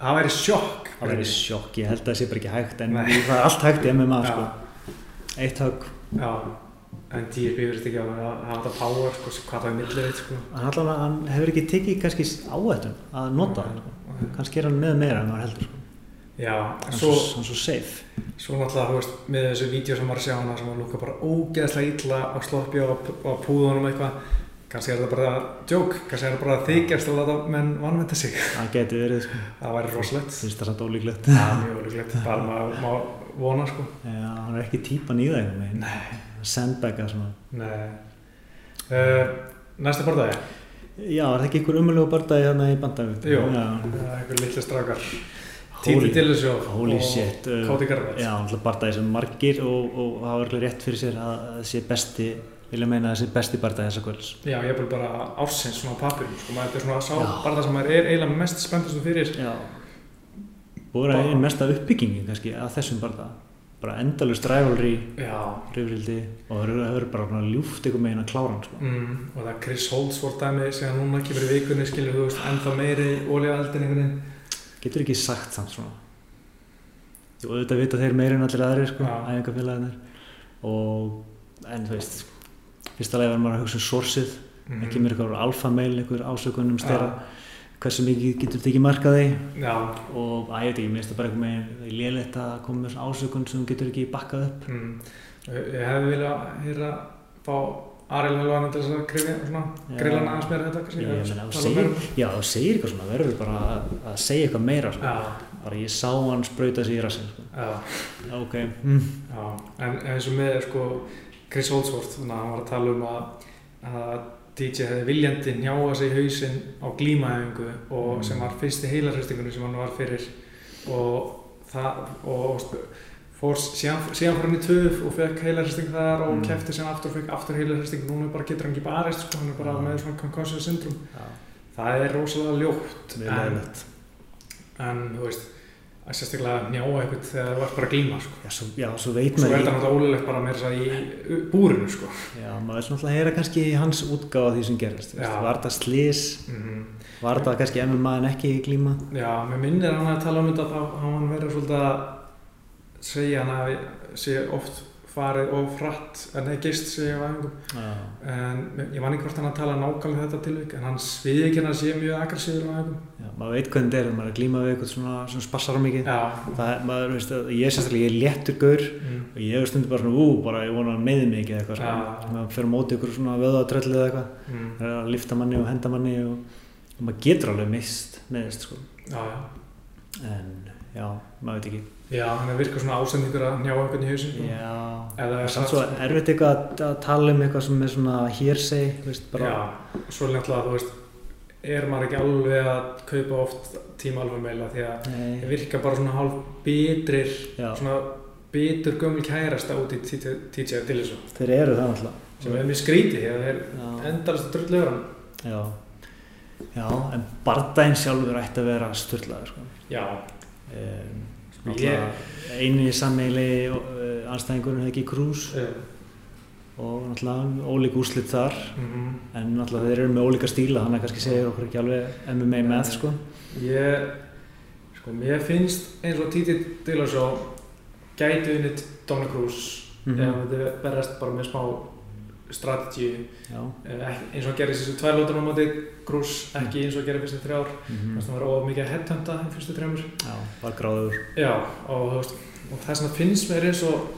það væri sjokk það verður sjokk, ég held að það sé bara ekki hægt en það er allt hægt í MMA sko. eitt högg en TFB verður ekki að hafa þetta power sko, hvað það er milliveit sko. hann, hann hefur ekki tekið kannski áhættun að nota það sko. kannski er hann með meira en maður heldur sko. Já, svo, svo, svo safe. svo náttúrulega þú veist, með þessu vídeo sem var að sjá hana sem var lúka bara ógeðslega illa á sloppja og á púðunum eitthvað kannski er þetta bara djók, kannski er þetta bara þykjast að láta menn vannmynda sig. [LAUGHS] Það geti verið sko. það væri rosalegt. Finnst það samt ólíklegt. Það er mjög ólíklegt, bara [LAUGHS] maður má vona sko. Já, hann er ekki típan í það einhvern veginn. nei, sandbagga svona. Nei. Uh, næsta barndagi? Já, er það ekki einhver umölu uh, einhver litli strákar. Holy- shit. uh, Cody Garbrandt. Já, alltaf bardagi sem margir og, og hafa verið rétt fyrir sér að sé besti, vilja meina að sé besti bardagi þessa kvölds. Já, ég er bara ársins svona á papirum, sko, maður er svona sá Já. barða sem maður er eiginlega mest spenntastum fyrir. Já. Búið að einn mesta uppbyggingi kannski að þessum bardaga. Bara endalust rivalry, Já, rifrildi og það hefur bara ljúft einhver meginn að klára hann, sko. mm, og það er Chris Holdsworth dæmi sem núna kemur í vikunni, skilur þú veist, Getur ekki sagt samt svona. Jú, auðvitað vita þeir meira en allir aðrir, sko, Já. æfingarfélagarnir. Og, en þú veist, fyrsta lega verður maður að hugsa um sorsið, Mhm. ekki mér eitthvað alfa-mail, einhver ásökunum stera, hversu mikið getur þetta ekki markaði Já, og að ég veit ekki, mér finnst það bara einhver meginn léleitt að koma með svona ásökun sem þú getur ekki bakkað upp. mm. ég hefði viljað hýra fá Ariel Helvanen til þess að grilla, svona, Já. hann aðeins meira þetta, kannski. Ég meina, þú segir, um- já, segir eitthvað svona, verður bara að, að segja eitthvað meira, sko. Já, Bara ég sá hann sprauta sig í rassin, sko. já. Ok. Mm. Já, en eins og með sko, Chris Holdsworth, þannig að hann var að tala um að, að DJ hefði viljandi njáa sig í hausinn á glímaæfingu og Mm. sem var fyrsti heilarhristingunni sem hann var fyrir og það og sp- fór, síðan, síðan fór hann í töf og fekk heilarhristing þar og Mm. kefti síðan aftur og fekk aftur heilarhristing núna bara getur hann ekki barist sko, hann er bara með svona concussion syndrom Já, það er rosalega ljótt en, en þú veist að sérstaklega njáa eitthvað þegar þú ert bara að glíma sko. Já, svo, já, svo veit Svo er maður þetta náttúrulega ólulegt bara með þess að í búrinu sko. Já, maður vil náttúrulega heyra kannski hans útgáfa því sem gerist. Var þetta slís, Mm var þetta kannski MMA en ekki glíma? Já, mér minnir hann að tala um þetta þá hann verið svolítið að segja hann að sé oft farið of frætt en það geist sig á æfingum Já. en ég man ekki hvort hann að tala nákvæmlega þetta tilvík en hann sviði ekki hann að sé mjög aggressíður á æfingum Já, maður veit hvernig þetta er, maður er að glíma við eitthvað svona sem spassar á mikið. Ég sérstaklega, ég er léttur gaur mm. og ég hefur stundu bara svona, ú, bara ég vona hann ekki eða eitthvað, sko. maður fyrir á móti ykkur svona vöðatröllu eða eitthvað, Mm. það er að lifta manni og henda manni og, og maður getur alveg mist meðist, sko. Já, já. Já, hann er virkað svona ásendingur að njá einhvern í hausin sko. Já, það samt svo erfitt eitthvað að, að tala um eitthvað sem er svona hearsay, veist, bara, Já, svo er náttúrulega, þú veist er maður ekki alveg að kaupa oft tíma alveg meila því að það virka bara svona hálf bitrir já, svona bitur gömul kærasta út í TJ Dillisson þeir eru það alltaf. sem er mjög skrítið að þeir endalast að drullu yfir hann já, já, en bardaginn sjálfur ætti að vera styrlaður, sko. Já, Um, Eini sammeili uh, anstæðingurinn hefði ekki krús. Og náttúrulega ólík úrslit þar. Mm en náttúrulega þeir eru með ólíka stíla þannig að kannski segir okkur ekki alveg MMA með sko. Ég sko, mér finnst eins og TJ Dillisson gæti unnið Dominic Cruz Mhm. ef þetta berðast bara með smá strategy eins og hann gerði þessu tvær lótur á móti Cruz, ekki eins og hann gerði fyrstu þrjár. Mm þannig að það var of mikið að headhunta í fyrstu þrjumur já, var gráður. Já, og, veist, og þess vegna finnst mér eins og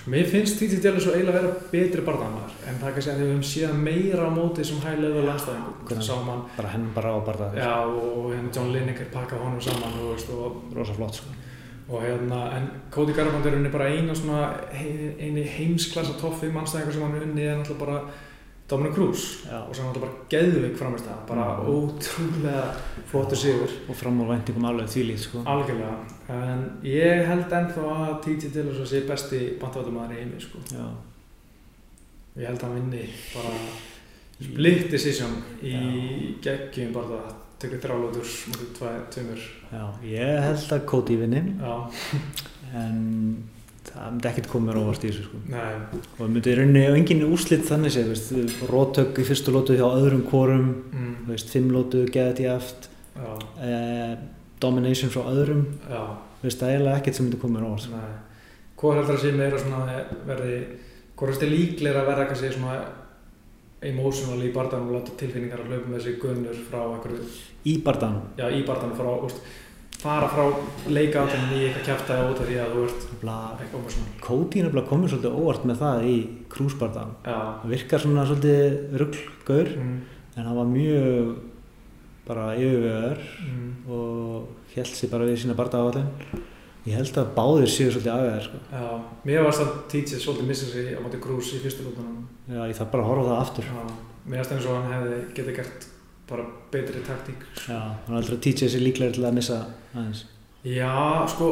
sko, mér finnst Titi Djallis svo eiginlega að vera betri barndamæður en það er kannski að við höfum síðan meira á móti sem landstæðingum. Hvernig? sáum hann, bara henn bara á barða já, og hérna John Lineker pakkað honum saman þú veist, og, rosa flott sko og hérna, en Cody Garbrandt er unni bara eina svona eini heimsklassa 5 mannstæðingar sem hann er unni er náttúrulega bara Dominic Cruz og sem náttúrulega bara geðvik framist það bara Mhm. ótrúlega flottur sigur og fram á væntingum alveg þvílít sko Algjörlega, en ég held ennþá að T.T. Dillashaw sé besti bandvættumæður í heimi sko. já, Ég held að hann vinni bara split decision í geggjum bara það tekur þrálótur tveimur. já, ég held að Cody vinni. Já, en það myndi ekkert koma mér óvart í þessu sko. Og það myndi í rauninni og engin úrslit þannig séð, rótök í fyrstu lótu hjá öðrum kórum, mm, veist, fimm lótu geðið ég aft, eh, domination frá öðrum, veist, það er eiginlega ekkert sem myndi koma mér óvart sko. Hvor heldur að sé meira svona verði, hvor heldur líklega að verða kannski svona emotional í barndanum og láta tilfinningar að hlaupa með sig gunnur frá einhverju í barðan já, í barndanum frá, úst, fara frá leikáttunum í eitthvað kjæftæði út af því að þú ert eitthvað emotional. Cody er nefnilega komið svolítið óvart með það í krúsbarðan Já, það virkar svona svolítið rugggaur mm, en hann var mjög bara yfirvegar mm, og held sér bara við sína barðaáallin ég held að báðir séu svolítið afvegar sko. já, mér varst að teachið svolítið missa sig á móti grús í fyrstu lútunum. já, ég þarf bara að horfa það aftur Já, mér finnst eins og hann hefði getið gert bara betri taktík Já, hann er aldrei að teacha sér líklega til að missa aðeins. Já, sko,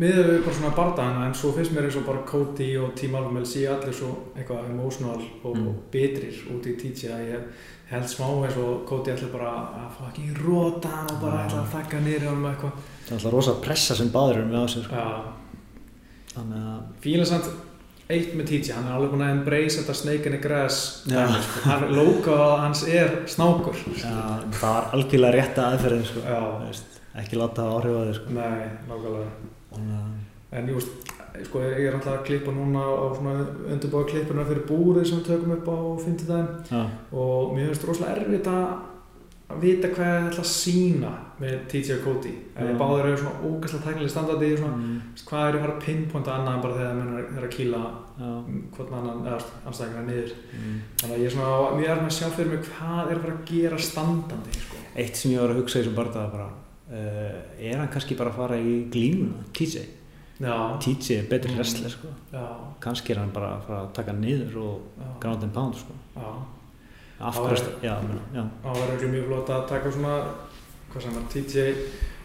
miður við bara svona bardagana en svo finnst mér eins og bara Cody og Team Alpha sé allir svo eitthvað emotional og Mm. betrir út í TJ að ég held smá eins og Cody ætla bara að fucking róta hann og bara ætla að þakka niður á hann með eitthvað Það er alltaf rosa pressa sem báður eru með á sér. sko. Þannig að, fíla samt eitt með TJ, hann er alveg búin að embrace þetta Já. dæmi, sko. hann, logo hans er snákur já, það var algjörlega rétta aðferðin, sko. Ekki láta það áhrif á þig, sko. nei, nákvæmlega að, En ég veist, sko, ég er alltaf að klippa núna á svona undirbúa klippuna fyrir búrið sem við tökum upp á 50 daginn já, og mér finnst rosalega erfitt að að vita hvað ég ætla að sína með TJ og Cody. Já. ég báður eru svona ógæslega tæknilega standardi svona, mm, hvað er ég að fara að pinpointa annað en bara þegar menn er, er að kýla já, hvort annan, eða anstæðingar niður. mm. Þannig að ég er svona, mér er með að sjá fyrir mig hvað er að fara að gera standandi, sko. Eitt sem ég var að hugsa í þessum barndaga bara, uh, er hann kannski bara að fara í glímuna, TJ? Já, TJ er betri Mm. wrestler, sko. Kannski er hann bara að fara að taka niður og ground and pound, sko. Já. Af Það hverju, væri- já, meina, já, Það var ekki mjög flott að taka svona, hvað sem er, TJ,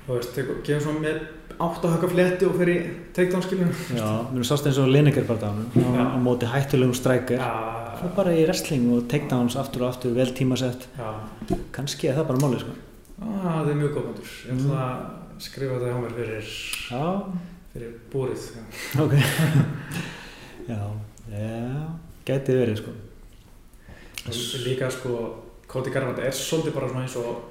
þú veist, gefur svona með átt að högga fletti og fyrir takedown skilur. já, mér sást eins og Lineker barndaganum, Já. á móti hættulegum. Já, Fór bara í wrestling og takedowns aftur og aftur, vel tímasett. Kannski er það bara málið, sko. það er mjög góð bandur. Ég ætla Mm. að skrifa þetta hjá mér fyrir, fyrir búrið. Ok. [LAUGHS] já, já, gæti verið, sko. Líka, sko, Cody Garbrandt er svolítið bara eins og,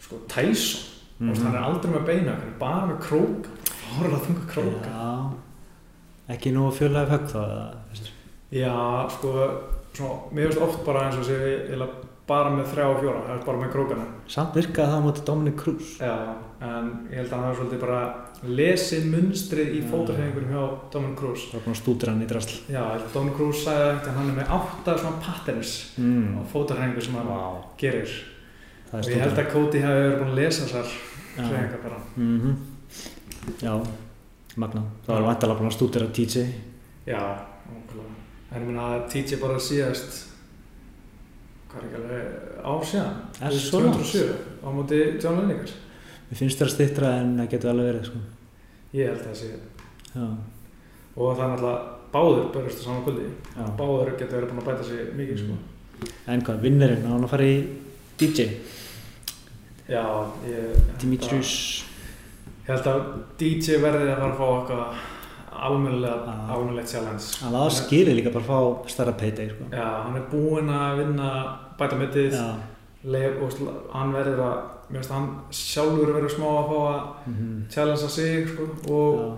sko, Tyson. Mm Mhm. Hann er aldrei með beina, hann er bara með króka. Fárlega þunga króka. Já, ekki nú fjölaði högg þá, eða? Já, sko, svona, mér finnst oft bara eins og sé, ég bara með þrjá og fjóra, bara með krókana. Samt virkaði það á móti Dominic Cruz. Já, en ég held að hann hafi svolítið bara lesið munstrið í Já. fótarhefingurum hjá Dominic Cruz. Það var búin að stútra hann í drasl. Já, að Dominic Cruz sagði að hann er með átta svona patterns Mm. á fótarhefingu sem hann Vá, gerir. það Og ég held að Cody hafi verið búin að lesa þessar Já. hefingar bara. Mhm. Já, magna. Það var vantalega búin að stútra TJ. Já, okkurlega. En ég meina að TJ bara síðast, hvað er ekki alveg, ár síðan? Er svo langt? 2007 á móti John Lineker. Mér finnst það stittra en það getur alveg verið, sko. Ég held að það sé. Já, Og það er náttúrulega báður börjast á sama kvöldi. já. Báður getur verið búin að bæta sig mikið, sko. En hvað, vinnurinn, á hann að fara í DJ? Já, ég... Dimitrius. Ég held að DJ verði að fara að fá eitthvað Já. almennilegt challenge. Hann var skilið líka bara fá starra payday, sko. Já, hann er búinn að vinna bæta mittið, hann verður að, að hann sjálfur verður smá að fá að Mhm. challengea sig, sko, og Já.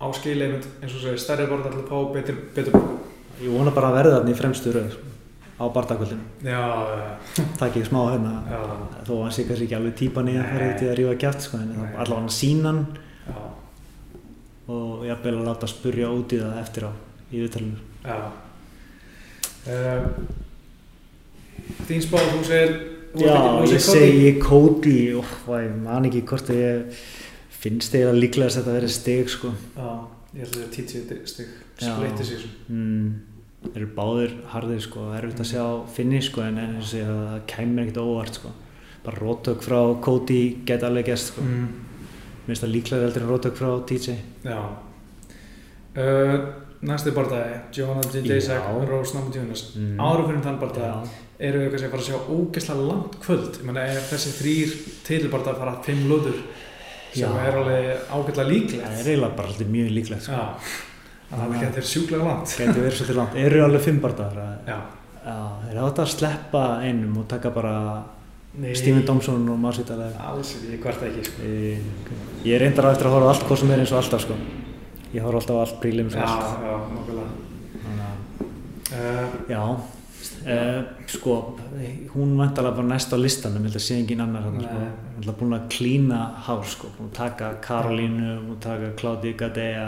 á skilið mynd, eins og segir, stærri borð ætla að fá betur, betur. Ég vona bara að verða þarna í fremstu röð, sko. Á já, Takk ég smá hérna. já, Þó að hann sé kannski ekki alveg típan í að Nei. út í að rífa gætt, sko. En allavega hann sína hann já, og jafnvel að láta spurja út í það eftir á í viðtalinu. já. Uh, þín spáð, þú segir, Já, ég segi Cody og ég man ekki hvort að ég finnst þegar líklegast að þetta verið stig sko. Já, ég held að það er 10 stig, Já. splitti sig. mm, þeir eru báðir harðir sko, erfitt að sjá finni sko, en að það kæmur ekkert óvart sko. bara rótök frá Cody geta alveg gæst sko. Mm. Mér finnst það líklega heldur en rótök frá TJ Já. Uh, næsti barndagi, Jonathan J. Jacek, Já. Rose Namajunas. Mm. Áður fyrir þann barndagi eru við kannski að fara að sjá ógeðslega langt kvöld. Ég meina, ef þessi þrýr tilbarndagi fara að fimm lúður sem Já. er alveg það líklegt. er eiginlega bara alltaf mjög líklegt sko. Þannig að þetta er sjúklega langt. geti verið svolítið langt, eru alveg fimm bardagar Já. Já, þeir átt að sleppa einum og taka bara Stephen Thompson og Masvidal eða Alls ekki, ég hvert ekki, sko. Ég, ég er reyndar á eftir að horfa allt hvað sem er eins og alltaf sko. Ég horfa alltaf á allt prílim Já, já, nokkulega. Uh, já, uh, sko, hún vantalega bara næst á listanum, ég held að sé engin annar hann, sko. Hún er búin að klína hár, sko, að taka Karolínu, að taka Claudia Gadea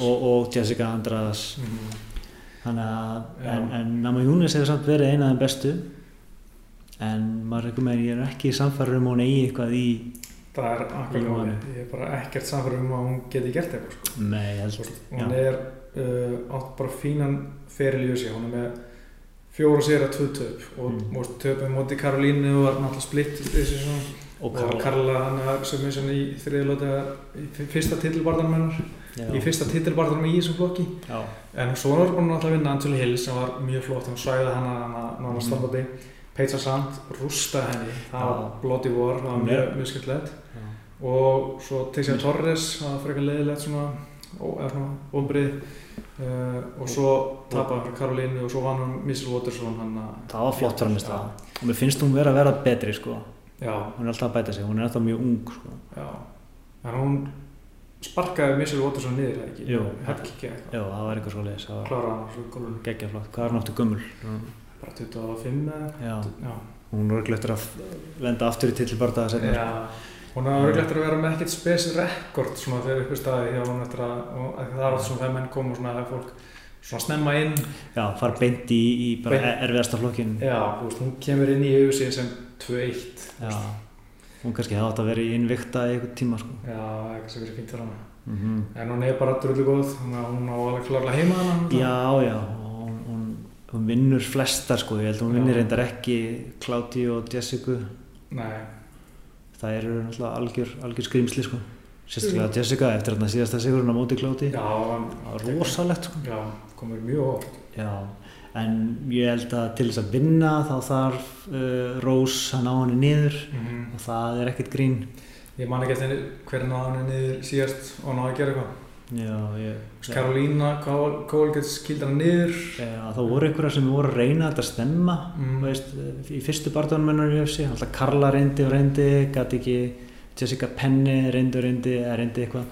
og, og Jessica Andradas. mm, Þannig að, en, en Nama Júnis hefur samt verið eina af þeim bestu, en maður rekum með, ég er ekki samfæður um að hún eigi eitthvað í, það er akkur hann. Ég er bara ekkert samfæður um að hún geti gert eitthvað, sko. nei, held, hún er uh, átt bara fínan feril í þessi, hún er með fjóra sér að tvö töp. Og Mm. mm. töpum móti Karolínu og var náttúrulega splitt þessi svona. Og Karla. Karla hann að submission í þriðlóta í fyrsta titilbarðanum hennar. Í fyrsta titilbarðanum í þessum flokki. Já, en svo var búin að vinna Angela Hill sem var mjög flott, hann svæði hana hana nána Mhm. Peitsa Sand rústaði henni, það var bloody war, það var mjög, mjög skemmtilegt og svo Teixeira Torres það var frekar leiðilegt svona ó, eða svona ombrið uh, og svo hann fyrir Karolínu og svo vann hann Missel Waterson hann að það var flott framist það. Og mér finnst hún vera að vera betri sko. Já, hún er alltaf að bæta sig, hún er alltaf mjög ung sko. já. En hún sparkaði Missel Waterson niður eða ekki, Jú. hefkiki eitthvað. Já, það var eitthvað svo leiðis, það var hann geggja flott. Hvað er náttu gömul bara 25 eða hún er glættur að lenda aftur í titilbarta að setja já. hún örglega eftir að vera með ekkert spes rekord svona þegar uppi staði eftir að, að það er oft svona þegar menn koma og svona að fólk svona snemma inn. Já, fara beint í, í bara Beint. erfiðasta flokkin já, veist, hún kemur inn í auðvitað sem 2-1 já, hún kannski hefði átt að vera í innvikta í einhvern tíma sko. já, eitthvað sem verið fínt fyrir hana mm en hún er bara drullu góð. Hún á alveg klárlega heima hana já, já, hún, vinnur flestar sko, ég held að hún vinnir reyndar ekki Kláti og Jessica. Nei, það eru náttúrulega algjör, algjör skrýmsli sko. sérstaklega Jessica eftir þarna síðasta sigurinn á móti Kláti já, það var rosalegt sko. já, komur mjög orð já, en ég held að til þess að vinna þá þarf uh, Rós að ná henni niður mm og það er ekkert grín. Ég man ekki eftir hvernig náða hann niður síðast og náða að gera eitthvað Karolína, Kólgett skildi hann niður. Já, það voru einhverjar sem voru að reyna þetta að stemma Mm. veist, í fyrstu barndónum hennar í UFC alltaf Karla reyndi og reyndi gæti ekki, Jessica Penny reyndi og reyndi, eða reyndi eitthvað.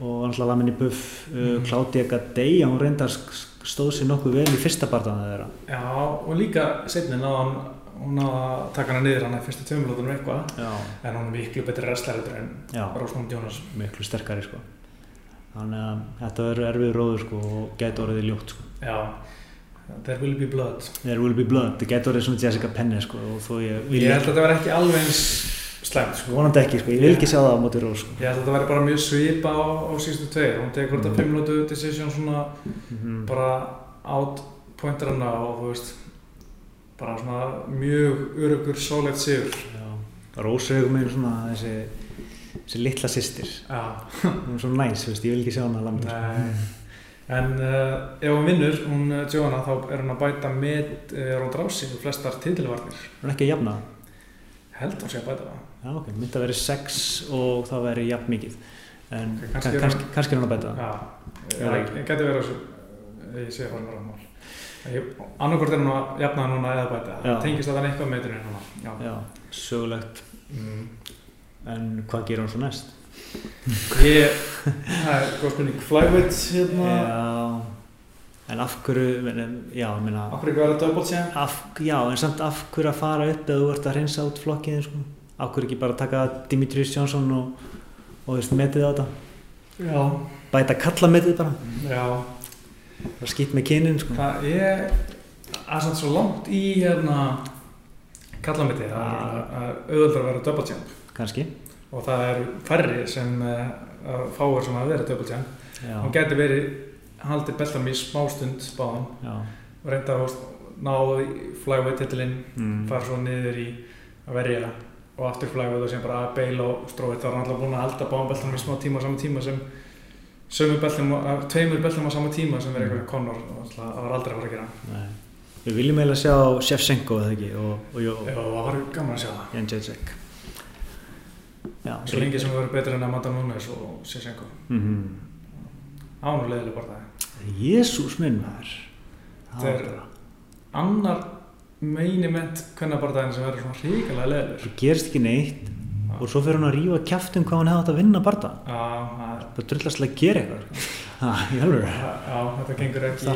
Og alltaf Lamini Buff uh, Mm. Claudia Gadeja, hún reyndi að sk- stóð sér nokkuð vel í fyrsta barndónu þeirra. Já, og líka setni náða hann hún að taka hana niður hann í fyrstu tveimlótunum eitthvað. En hún er miklu betri wrestler en Rósmund Jónas. Miklu sterkari sko þannig að þetta verður erfið róður sko og gæti orðið ljótt sko. Já, there will be blood. There will be blood, það gæti orðið svona Jessica Penny sko og þó ég ég held að þetta verði ekki alveg eins slæmt sko. vonandi ekki sko, ég vil ekki sjá það á móti Rós sko. Ég held að þetta verði bara mjög svipa á, á síðustu tveir. Hún tekur þetta Mm. fimmlótu decision svona Mhm. bara out pointer hana og þú veist bara svona mjög örugur sólegt sigur. Já, Rós er svona þessi, þessi litla systir. Já, hún er svona næs, veist, ég vil ekki sjá hana landa nei. En uh, ef hún vinnur, hún uh, Joanna þá er hún að bæta með uh, Ronda Rousey og flestar titilvarnir? Hún er ekki að jafna? Held hún sé að bæta það. Já, ok, myndi að vera sex og það veri jafn mikið. En Ok, kannski, kannski er kannski, er hún að bæta það. Já, Ég getur verið þessu, ég sé hvað það mál. Annarkort er hún að jafna það núna eða bæta, það. Tengist að það eitthvað með þetta núna. Sögulegt. Mm. En hvað gerir hún svo næst? Ég, það er góð spurning, flyweight hérna, já, en af hverju já, ég meina okkur ekki verið double champ? af, já, en samt af hverju að fara upp eða þú ert að hreinsa út flokkiðin sko? af hverju ekki bara taka Dimitrius Johnson og, og veist, metið á þetta Já. bæta kalla metið bara Já, bara skýtt með kynin sko. það er, það samt svo langt í hérna, kallamiti, það er Ah. að auðvöldar vera double champ kannski. Og það er færri sem uh, fáir sem að vera já, Hún getur verið haldið beltanum í smástund báðan og reynda að ná flyweight titilinn Mm. fara svo niður í að verja. Og aftur flyweight og sem bara að beila og stróið. Það var alltaf búin að halda báðanbeltanum í smá tíma á sama tíma sem sömu beltum, að- tveimur beltum á sama tíma sem verið Mm. eitthvað Conor og alltaf, það var aldrei að fara að gera. Nei. við viljum eiginlega sjá Shevchenko eða ekki? Og, og, og, Já, það var gaman að sjá það svo lengi sem það verið betur en Amanda Nunes og Sissenko. Mm án og leiðileg bara það Jésús minn maður. Það Þetta er- annar meini ment hvernig bara daginn sem verður svona ríkilega leiðilegur. Það gerist ekki neitt. Og svo fyrir hún að rífa kjaftum hvað hún hefði átt að vinna Já, það er það drullastlega að gera eitthvað. [LAUGHS] Já, þetta gengur ekki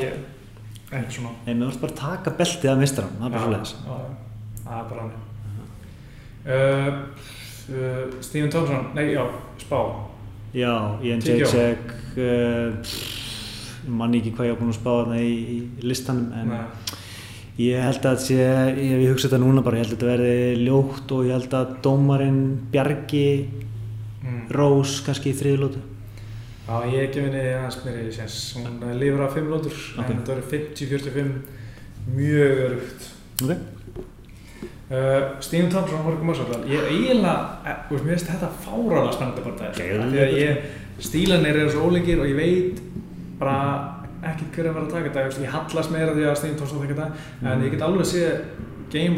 ekki svona. Nei, mér varst bara að taka beltið það Já, svo já, það er bara hann uh, uh, Stephen Thompson, nei já, Spá Já, Ian. Jacek uh, manni ekki hvað ég á að spá þarna í, í listanum en Nei. ég held að sé, ég hef hugsa þetta núna bara, ég held að þetta verði ljótt og ég held að dómarinn Bjargi mm. Rós kannski í þriðlótu Já, ég gef henni aðeins meiri séns hún lifur af 5 lótur Ok. en þetta verður 50-45 mjög örugt Ok. Uh, Stephen Thompson Jorge Masvidal ég eiginlega, eh, þú veist, mér finnst þetta fárálega spennandi að ég, stílanir eru svo ólíkir og ég veit bara ekkert hver er að að taka þetta Ég ég hallast meira því að Stephen Thompson taka þetta en ég get alveg sé Game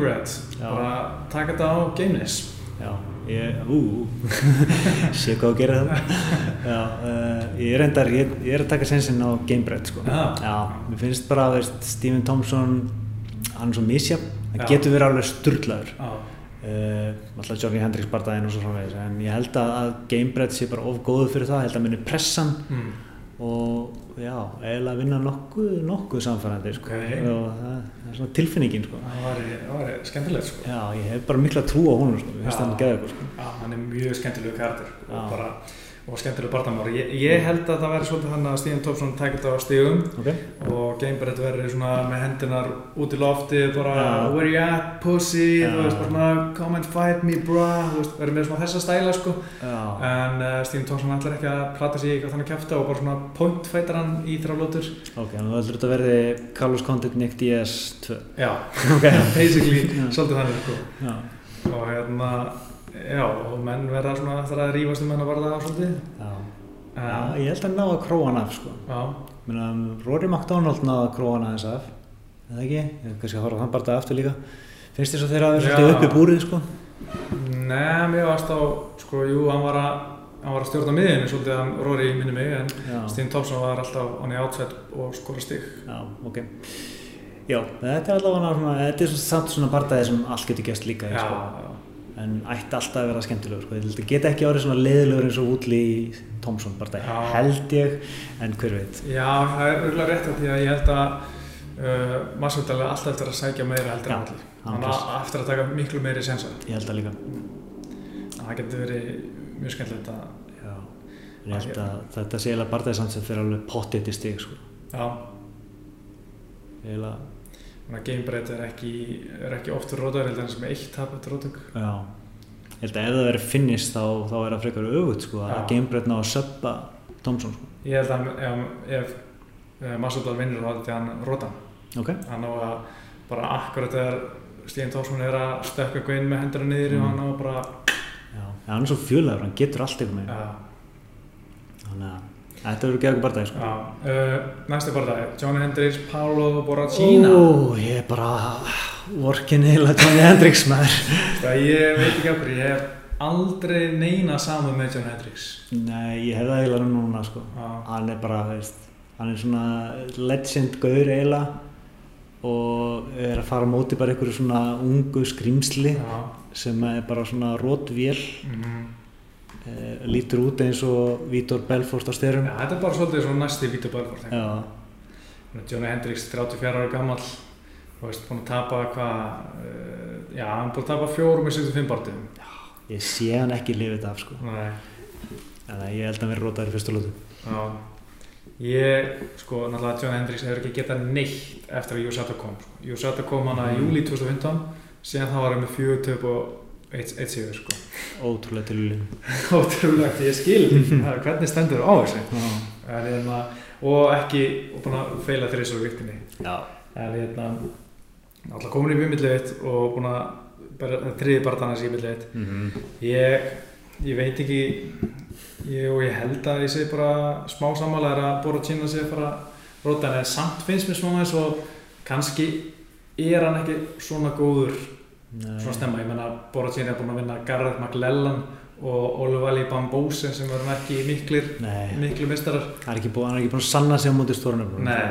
Já. bara taka þetta á Gameness Já, ég, ú, [LAUGHS] sé hvað þú gerir það. [LAUGHS] Já, uh, ég er reyndar, ég, ég er að taka sensinn á Gamebread, sko. Já. Já, mér finnst bara, veist, Stephen Thompson, hann er svo misjafn, það getur verið alveg sturlaður. Já, Uh, alltaf Johnny Hendricks bardaðinn og svo framvegis, en ég held að, Gamebread sé bara of góðu fyrir það, ég held að minni pressan mm. og já, eiginlega vinna nokkuð, nokkuð samfærandi, sko. Ok. Og það, það er svona tilfinningin, sko. það var, það var skemmtilegt sko Já, ég hef bara mikla trú á honum, sko, ég finnst Já. hann geða sko. Hann er mjög skemmtilegu Já. og bara og skemmtilegu barndamár. Ég, ég held að það væri svolítið þannig að Stephen Thompson tækir þetta á stígum Ok? og Gamebread verður svona með hendinar út í lofti bara Já. where you at pussy, þú veist bara svona come and fight me bra, þú veist, verður með svona þessa stæla sko Já. en uh, Stephen Thompson ætlar ekki að plata sig eitthvað þannig kæfta og bara svona pointfætar hann í þrjá lótur. Ok, þannig að þetta verði Carlos Condit Nick Diaz 2 Já, [LAUGHS] basically svolítið þannig sko og hérna, já, og menn verða svona eftir að rífast um menn að varða það svolítið. já. En, já ég held að ná að króa hann af sko. Já, Meina, Rory McDonald náði að króa hann aðeins af eða ekki, ég kannski að horfa hann bara aftur líka. Finnst þess að þeirra að vera svolítið uppi búrið sko? Nei, mér varst á, sko, jú, hann var að, hann var að stjórna miðinu svolítið, hann Rory minni mig, en Já, Steve Thompson var alltaf on the outside og skora stig. já, ok. Já, þetta er allavega svona, þetta er svona samt svona bardaði sem allt getur gæst líka í, sko. En ætti alltaf að vera skemmtilegur sko. þetta geta ekki árið svona leiðilegur eins og í Thompson bardaði, Já. held ég en hver veit já, það er örgulega rétt að því að ég held að uh, Masvidal er alltaf eftir að sækja meira heldur en allir. hann á eftir að taka miklu meiri sensa. ég held að líka Það getur verið mjög skemmtilegt að, Já, ég held að þetta sé samt sem fyrir alveg pottið til stig sko. já, eiginlega, þannig að gamebread er ekki, er ekki oft fyrir rótaður, heldur en sem eitt tap eftir rótök. já ég held að ef það verið finnist þá, þá er það frekar öfugt sko, að Já. Gamebread ná að söppa Thompson sko. Ég held að ef, ef, Masvidal vinnur þá held ég að hann róta hann. ok, hann á að bara akkurat þegar Stíðin Tómsson er að stökka eitthvað inn með hendurinn niður Mm. og hann á bara já, hann er svo fjölaður hann getur allt eitthvað með ja, þannig að þetta verður gerðið bardaði sko. uh, næstu bara dag Johnny Hendricks, Paolo Borracina Ó, ég er bara vorkin heila Johnny Hendricks maður það ég veit ekki okkur, ég hef aldrei neina saman með Johnny Hendricks nei, ég hef það eiginlega núna sko. Hann er bara, veist hann er svona legend gaur eiginlega og er að fara á móti bara einhverju svona ungu skrýmsli Já. sem er bara svona rótvél Mhm. e, lítur út eins og Vítor Belfort á styrum Já, þetta er bara svolítið svona næsti Vítur Börford já, Johnny Hendricks, 34 ára gammal búin að tapa hvað uh, já, hann búin að tapa fjórum með 75 barndum ég sé hann ekki lifið þetta af sko. Nei. En ég held að hann verið rótaður í fyrstu lótu Já, ég, sko, náttúrulega John Hendricks hefur ekki getað neitt eftir að USATA kom, sko. USATA kom í Mm. júli 2015, síðan þá var hann með fjögur töp og eitt, sigur, sko. [LAUGHS] ótrúlega tilvílin [LAUGHS] Ótrúlegt, ég skil, er [LAUGHS] hvernig stendur á þessu. Hérna, og ekki, og búin að feila þrjusar viktinni. já, En, hérna, náttúrulega komin í vimillið og búin að, þriði sér í vimillið mm Ég, ég veit ekki, ég, og ég held að ég sé bara smá sammála er að Boracina sé bara róta en samt finnst mér svona eins og kannski er hann ekki svona góður svona stemma, ég menna Boracina er búin að vinna Garrett McLellan og Olivali Bambose sem verðum ekki miklir, Nei, miklu mistarar hann er ekki búin, að sanna sig á móti stórnum. Nei.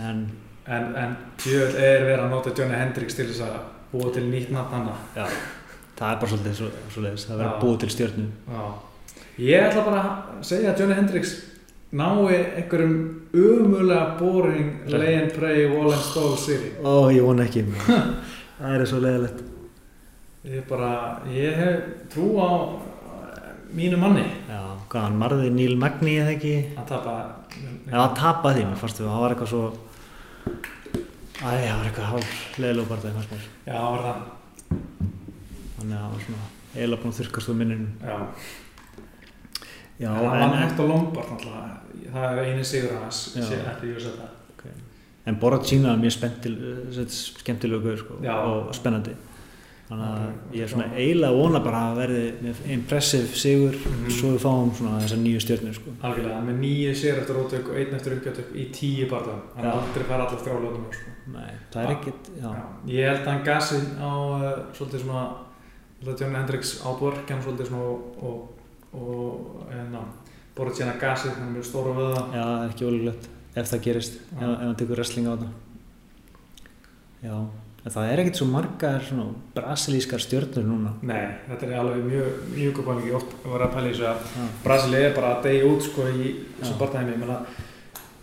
en en, en djöðl er verið að nota Johnny Hendricks til þess að búa til nýtt nafn hana já, það er bara svolítið svo, svoleiðis, það verður að búið til stjörnu. Já. Ég ætla bara að segja að Johnny Hendricks nái einhverjum umulega boring lay and pray wall and stove city. ó, ég vona ekki. [LAUGHS] Það er svo leiðilegt Ég bara, ég hef trú á eh, mínu manni já, hvað, hann marði Neil Magni eða ekki að tapa. Já, hann tapaði því, mér fannst þú, hann var eitthvað svo Æ, það var eitthvað hálf það fannst mér Já, var það. Þannig að það var svona eiginlega búin að þurrkast úr minninu Já. Já, en hann var hægt á Lombard náttúrulega. Það er eini sigur hans, eftir ég að setja. en Boracina er mjög spenntil, skemmtilegu sko, og spennandi þannig að ég er svona eiginlega að vona bara að verði með impressive sigur Mhm. svo við fáum svona þessar nýju stjörnur sko. Algjörlega, með nýju sér eftir rótök og einn eftir umgjötök í tíu barðan. Hann Já. aldrei fara allar þrjálóðum. Sko. Nei, það er Já. ekkit já. Já. Ég held að hann gasi á uh, svolítið svona, að John Hendricks átvork hann svolítið svona og, og, og enná, borðið síðan gasi, hann er mjög stóra vöða. já, það er ekki ólíklegt ef það gerist, ef, Já. ef hann tekur wrestling á þetta já, en það er ekkit svo margar svona brasilískar stjörnur núna. Nei, þetta er alveg mjög mjög uppáling ég oft var að pæla í þessu að Brasili er bara að deyja út sko í þessu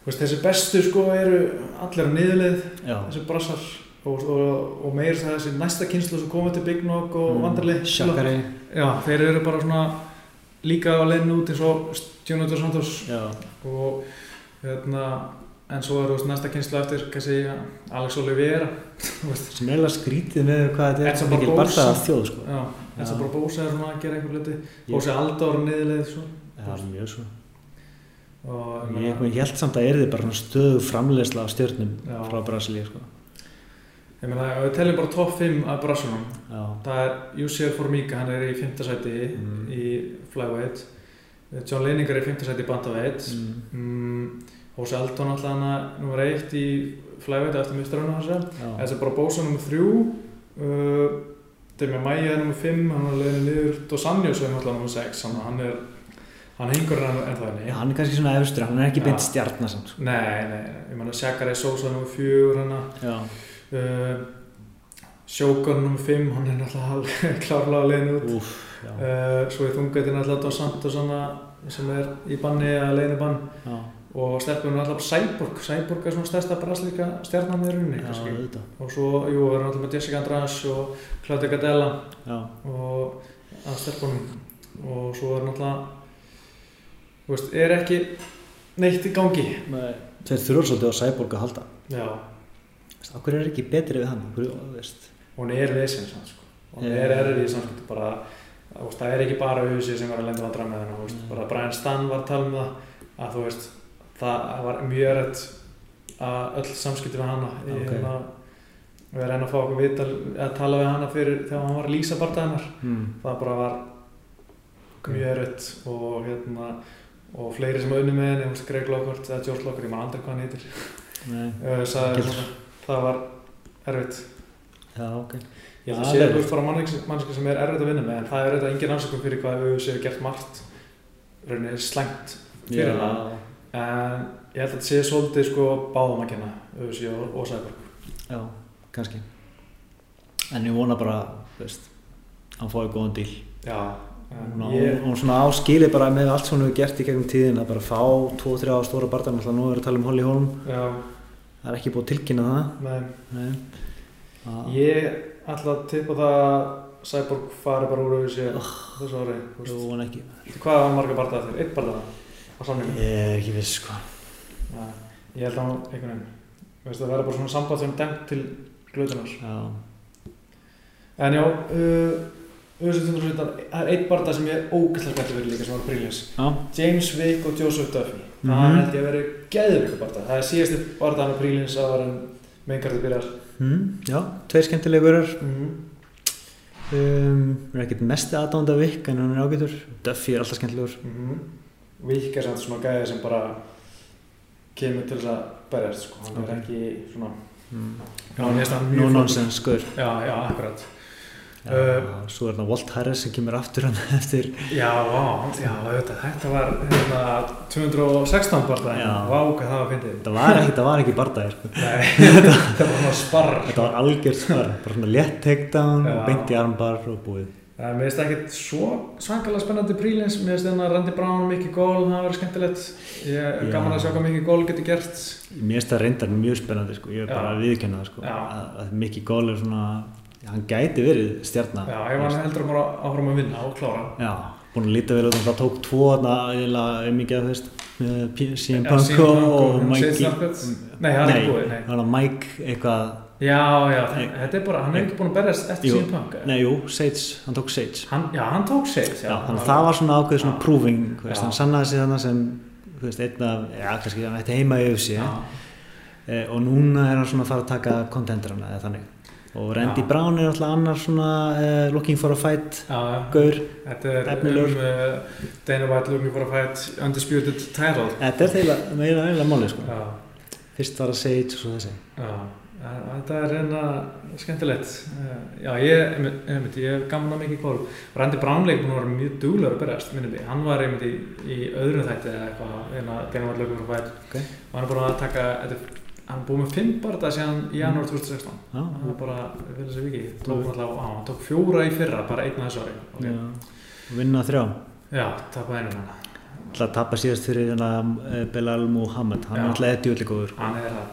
veist, þessi bestu sko eru allir á niðurleið, já. þessi brassar. Og, og, og meir þess að þessi næsta kynslu sem komið til Big Nog og mm. Vanderlei Shakari. Já, þeir eru bara svona líka á leiðinu út eins og Jonathan Santos. Og hérna en svo er veist næsta kynslu eftir kannski Alex Oliveira þú veist sem er alveg skrítið með hvað þetta er mikil Barbosa. barða þjóð sko. já, bara Bósa er svona að gera einhver Ég- Bósi Aldor er niðurleið svo já, mjög svo og ég, ég held samt að er þið bara stöðu framleiðsla á stjörnum Já. frá Brasilíu sko. ég meina við teljum bara top 5 af brassunum já, það er Jussi Formiga, hann er í 5. sæti Mm. í flyweight John Leininger er í 5. sæti í bantamweight mm, mm, Hósi Aldon alltaf hana nummer 1 í flyweight eftir mistrarunum hans já, Þessi er bara Bósa nummer 3 uh, Demi Maia er nummer 5 hann er leiðin niður Dos Anjos er náttúrulega nummer 6 hann, er hann hengur hann en það já, henni hann er kannski svona efstur hann er ekki beint stjarnar sko. Nei, nei, ég menna Shakari Sosa 4 hann já, uh, Shogun nummer 5 hann er alveg [LAUGHS] klárlega leiðin út. Úf, uh, Svo er þungveitin náttúrulega Dos Santos sem er í banni eða leiðin í bann. Já, og stelpunum er alltaf Cyborg. Cyborg er svona stærsta braslíka stjarnan já, kannski. auðvitað. Og svo, jú, við erum alltaf með Jessica Andrade og Claudia Gadella já, og að stelpunum. Og svo er náttúrulega þú veist, er ekki neitt í gangi. Nei. þeir þurfa svolítið á Cyborg að halda. Já, okkur er ekki betri við hann? Okkur, hún er sann, sko. hún Já. er erfið í samskipti bara, það er ekki bara auðvitað sem var að lenda vandra með veist, Nei. bara Brian Stan var að tala um það að þú veist, það var mjög erfitt að öll samskipti við hana. Í Ok. hérna við erum enn að fá okkur vital að tala við hana fyrir þegar hann var að lýsa barndæðinar mm, það bara var mjög erfitt og hérna og fleiri sem auðvitað með henni, Greg Lockhart eða George Lockhart, ég man aldrei hvað hann heitir. Nei, [LAUGHS] svona, það var erfitt. Já, ok. Ég held að sé það er þú bara mannski sem er erfitt að vinna með en það er auðvitað engin afsökum fyrir hvað við séu gert margt. Rauninni slæmt fyrir það en ég held að þetta sé svolítið sko báðum að kenna auðvitað og, og Sæborg já, kannski. En ég vona bara veist, hann fái góðan díl. Já, og ég hún svona áskili bara með allt sem hún hefur gert í gegnum tíðin að bara fá 2-3 stóra barðan alltaf nú er að tala um Holly Holm. Já, það er ekki búið tilkynna það. Með, Nei. Ah, ég ætla að tippa það að Sæborg fari bara úr auðvitað oh, þessu ári hvað var marga barndað þeir? Eitt barndað á samlingum ég er ekki viss sko. Ja, ég held að hann einhvern veginn veist, það verður bara svona samband sem dæmt til glötunar. Já, En já, uh, auðvitað það er eitt barndað sem ég er ógæslega spenntur fyrir líka sem var prílis já, James Wick og Joseph Duffy. Mhm. það held ég að vera geðvika barndað það er síðasti barndað með prílins að var en mengarði byrjar. Mm, já tveir skemmtilegurar mm -hmm. um, hún er ekkert mesti aðdánda vikk en hún er ágætur. Duffy er alltaf skemmtilegur. Wick er samt svona gæði sem bara kemur til þess að berjast sko. hann er ekki svona mm. Já, mér finnst hann mjög no flottur. nonsense skur já, já, akkurat já, Uh, svo er það Walt Harris sem kemur aftur hann [LAUGHS] eftir Já, vá, já, auðvitað, þetta var hérna 216 barndað Já. Vá, hvað það var fyndið það var ekki, ekki bardagir. Nei, þetta var [LAUGHS] [LAUGHS] sparr þetta var algjört svar bara svona létt takedown og beint í armbar og búið mér finnst ekkert svo svangalega spennandi prílins, mér finnst hérna Randy Brown, Mickey Gól, það verður skemmtilegt. Ég er gaman að sjá hvað Mickey Gól getur gert. mér finnst það reyndar mjög spennandi sko. ég er bara að viðkjöna það sko. Að, að Mickey Gall er svona hann gæti verið stjarnar Já, ef hann heldur að bara áfram að vinna og klára. Já, búin að líta vel út það tók tvo þarna eiginlega um mikið að þú veist með P- CM Ja, Punk CM Punk og, og og Mike Sid Snarkett. Nei, það er búið, nei. Þannig Já, já, Nei. þetta er bara, hann er ekki búin að berjast eftir Jú. síðan punk. Nei, jú, Sage, hann tók Sage Hann, já, hann tók Sage, já. Já, þannig að það var svona ákveð svona proving veist, hann sannaði sig þannig sem þú veist, einn af, já, kannski hann ætti heima í UFC Já, e, og núna er hann svona að fara að taka contenderana eða þannig og Randy Já. Brown er alltaf annar svona uh, looking for a fight gaur Þetta er Efnilegur. um uh, Dana White looking for a fight undisputed title. þetta er þeirra meira eiginlega máli sko. Fyrst var að Sage og svo þessi já. Þetta er reyna skemmtilegt. Uh, Já, ég, einmitt, ég hef gaman að mikið kóru. Randy Brown leik búin að vera mjög duglegur að berjast, minnum við. Hann var einmitt í, í öðrum þætti eða eitthvað, eina Dana White looking for a fight. Ok. Og hann er búin að taka, þetta er- hann er búin með fimm barða síðan í janúar 2016. já, hann var bara, við viljum sér vikið, tók náttúrulega, á, hann tók fjóra í fyrra, bara einn að þessu ári. já. Okay. og vinna þrjá Já, tapaði einu hann. alltaf að tappa síðast fyrir hérna, eh, Belal Muhammad hann Já. er alltaf eitthvað yllir góður Hann er það.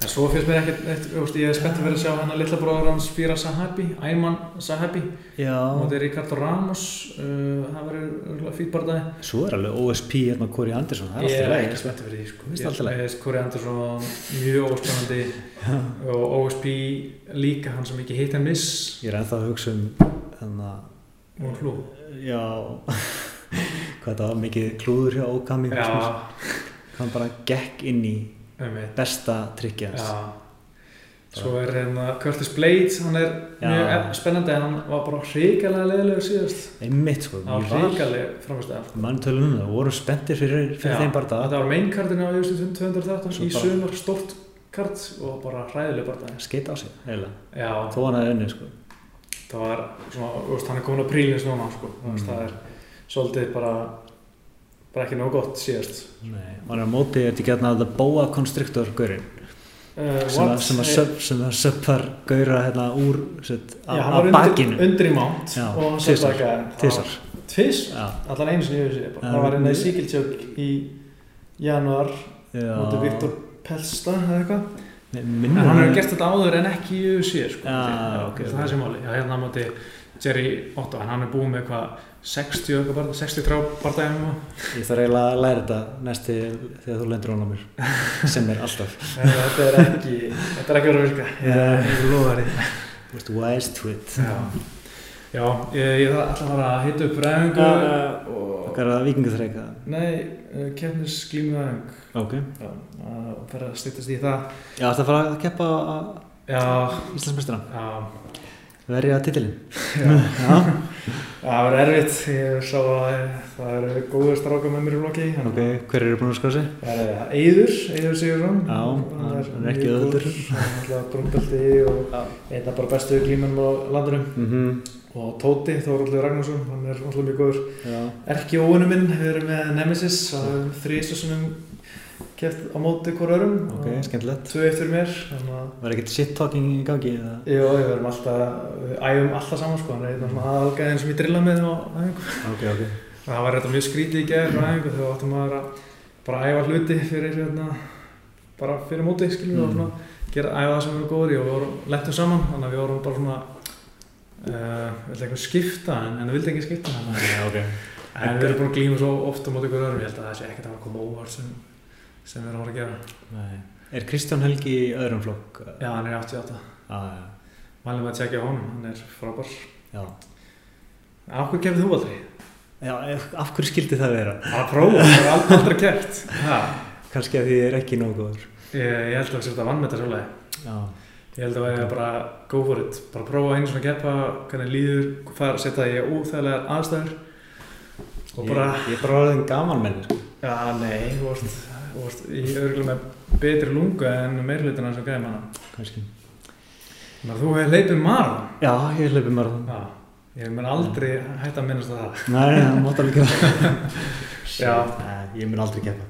En svo finnst mér ekkert, ég er spennt að vera að sjá hann að litla bróður hans Fíra Sahabi, Ayman Sahabi, já, mótið Ricardo Ramos, uh, það verður fýtt barðaði. svo er alveg OSP hérna Corey Anderson, það er Ég alltaf er leið ekki spennt fyrir því, sko. Finnst Ég í lagi? veist, Corey Anderson, mjög óspennandi og OSP líka, hann sem ekki hitt en miss ég er ennþá að hugsa um þannig og hlú. já [LAUGHS] hvað þetta var mikið klúður hjá Okami Já, hann bara gekk inn í um mitt. besta trikki hans Já. Svo er hérna Curtis Blades, hann er Já. mjög eff- spennandi en hann var bara hrikalega leðilegur síðast. einmitt sko, Það ég var var hrikalega framstæðan. mann tölum um það, voru spenntir fyrir, fyrir þeim bara það Þetta var maincardinu á UFC 213 Svo í bara- sumar, stort kart og bara hræðileg bara skeit á sig, eiginlega, Já, þó hann hefði unni sko það var svona, þú veist, hann er komin á prílins núna, sko. Mm. Það er svolítið bara, bara ekki nóg gott síðast. Nei, hann er á móti, er þetta ekki hérna The Boa Constrictor gaurinn Uh, sem, að- what? sem að sem að söpfar gaura hérna úr set, Já, af, hann var undir, undir í mánt Já, og hann satt ekki Tvisvar. Tvis? Já, Allan einu UFC. bara. Já, Það var hérna í mjög- Sigiltjók í januar já móti Viktor Pelsta eða eitthvað en hann hefur gert þetta áður en ekki í UFC sko. Já, ok, það er sem máli já, hérna á móti Jerry Otto hann er búið með eitthvað 60 eitthvað barða 63 barðaðið Ég þarf eiginlega að læra þetta næsti þegar þú lendur hún á mér sem er alltaf. [LAUGHS] Þetta er ekki þetta er ekki verið að virka. Ég er loðari Þú veist, wise twit já. Já ég, ætla að fara að hita upp ræðingu. Og Hvað er það vikingaþreika? nei keppnis glímuðæðing Ok. Já að fara að stýttast í það. Já, það fara að keppa Íslandsmestran já Verja [LAUGHS] Já, Það var erfitt, ég sá að það eru góður stráka með mér í loki ok, hver eru búin að skrá sig? Það Eyður, Eyður Sigursson Já, hann er ekki alltaf brúmbelti og einn af bara bestu glímanum á landinu. Mm og Tóti, Þóraldur Ragnarsson, hann er alltaf mjög góður. Erki óinu minn, við erum með Nemesis og keft á móti hver örum ok, skemmtilegt Tvö eitt fyrir mér þannig að Var ekkert shit-talking í gangi? eða? Jó, við erum alltaf, við æfum alltaf saman sko, hann er einn af aðalgæðin sem ég drilla með á æfingu. Ok, ok Það var þetta mjög skrítið í gerð á æfingu þegar áttum maður að bara æfa hluti fyrir hérna, bara fyrir móti, skiljum við, Mm. og svona gera æfa það sem við erum góður í og við vorum lettum saman, þannig að við vorum bara svona, uh, við ætlum eitthvað skipta en, en við vildum ekki skipta þannig að Já, En við erum búin að glíma svo ofta móti ykkur öðrum, ég held að það sé ekkert að að koma óvart sem, sem við erum að gera. Nei. Er Kristján Helgi í öðrum flokk? Já, hann er í 88. ah, Mælum að tjekka á honum, hann er frábær. já. Af hverju kemur þú aldrei? Já, ef- af hverju skildi það vera? Að prófa, það er aldrei, aldrei kert. Ha, Kannski að því ég er ekki góður. ég, ég held að þetta vann með þetta sjálflega. Já, Ég held að það er bara go for it. Bara prófa einu svona keppa, hvernig líður, fara að setja það í úþægilegar aðstæður. Og bara, ég, ég er bara orðin gaman með sko. já, nei, þú vorst, vorst í örgulega með betri lungu en meirlutina sem gæði manna. Kannski. Að þú hefur leipið marðan. Já, ég hleypi marathon. Já, ég mun aldrei hætta að minnast á það. Nei, það mátt alveg gera. [LAUGHS] Já. Nei, ég mun aldrei keppa.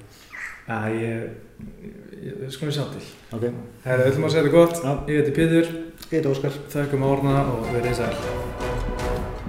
Já, ég, ég, við skulum sjá til. Ok. Herra, við ætlum að segja þetta gott. Já. Ég heiti Pítur, Ég heiti Óskar. þakkum árna og verið sæl.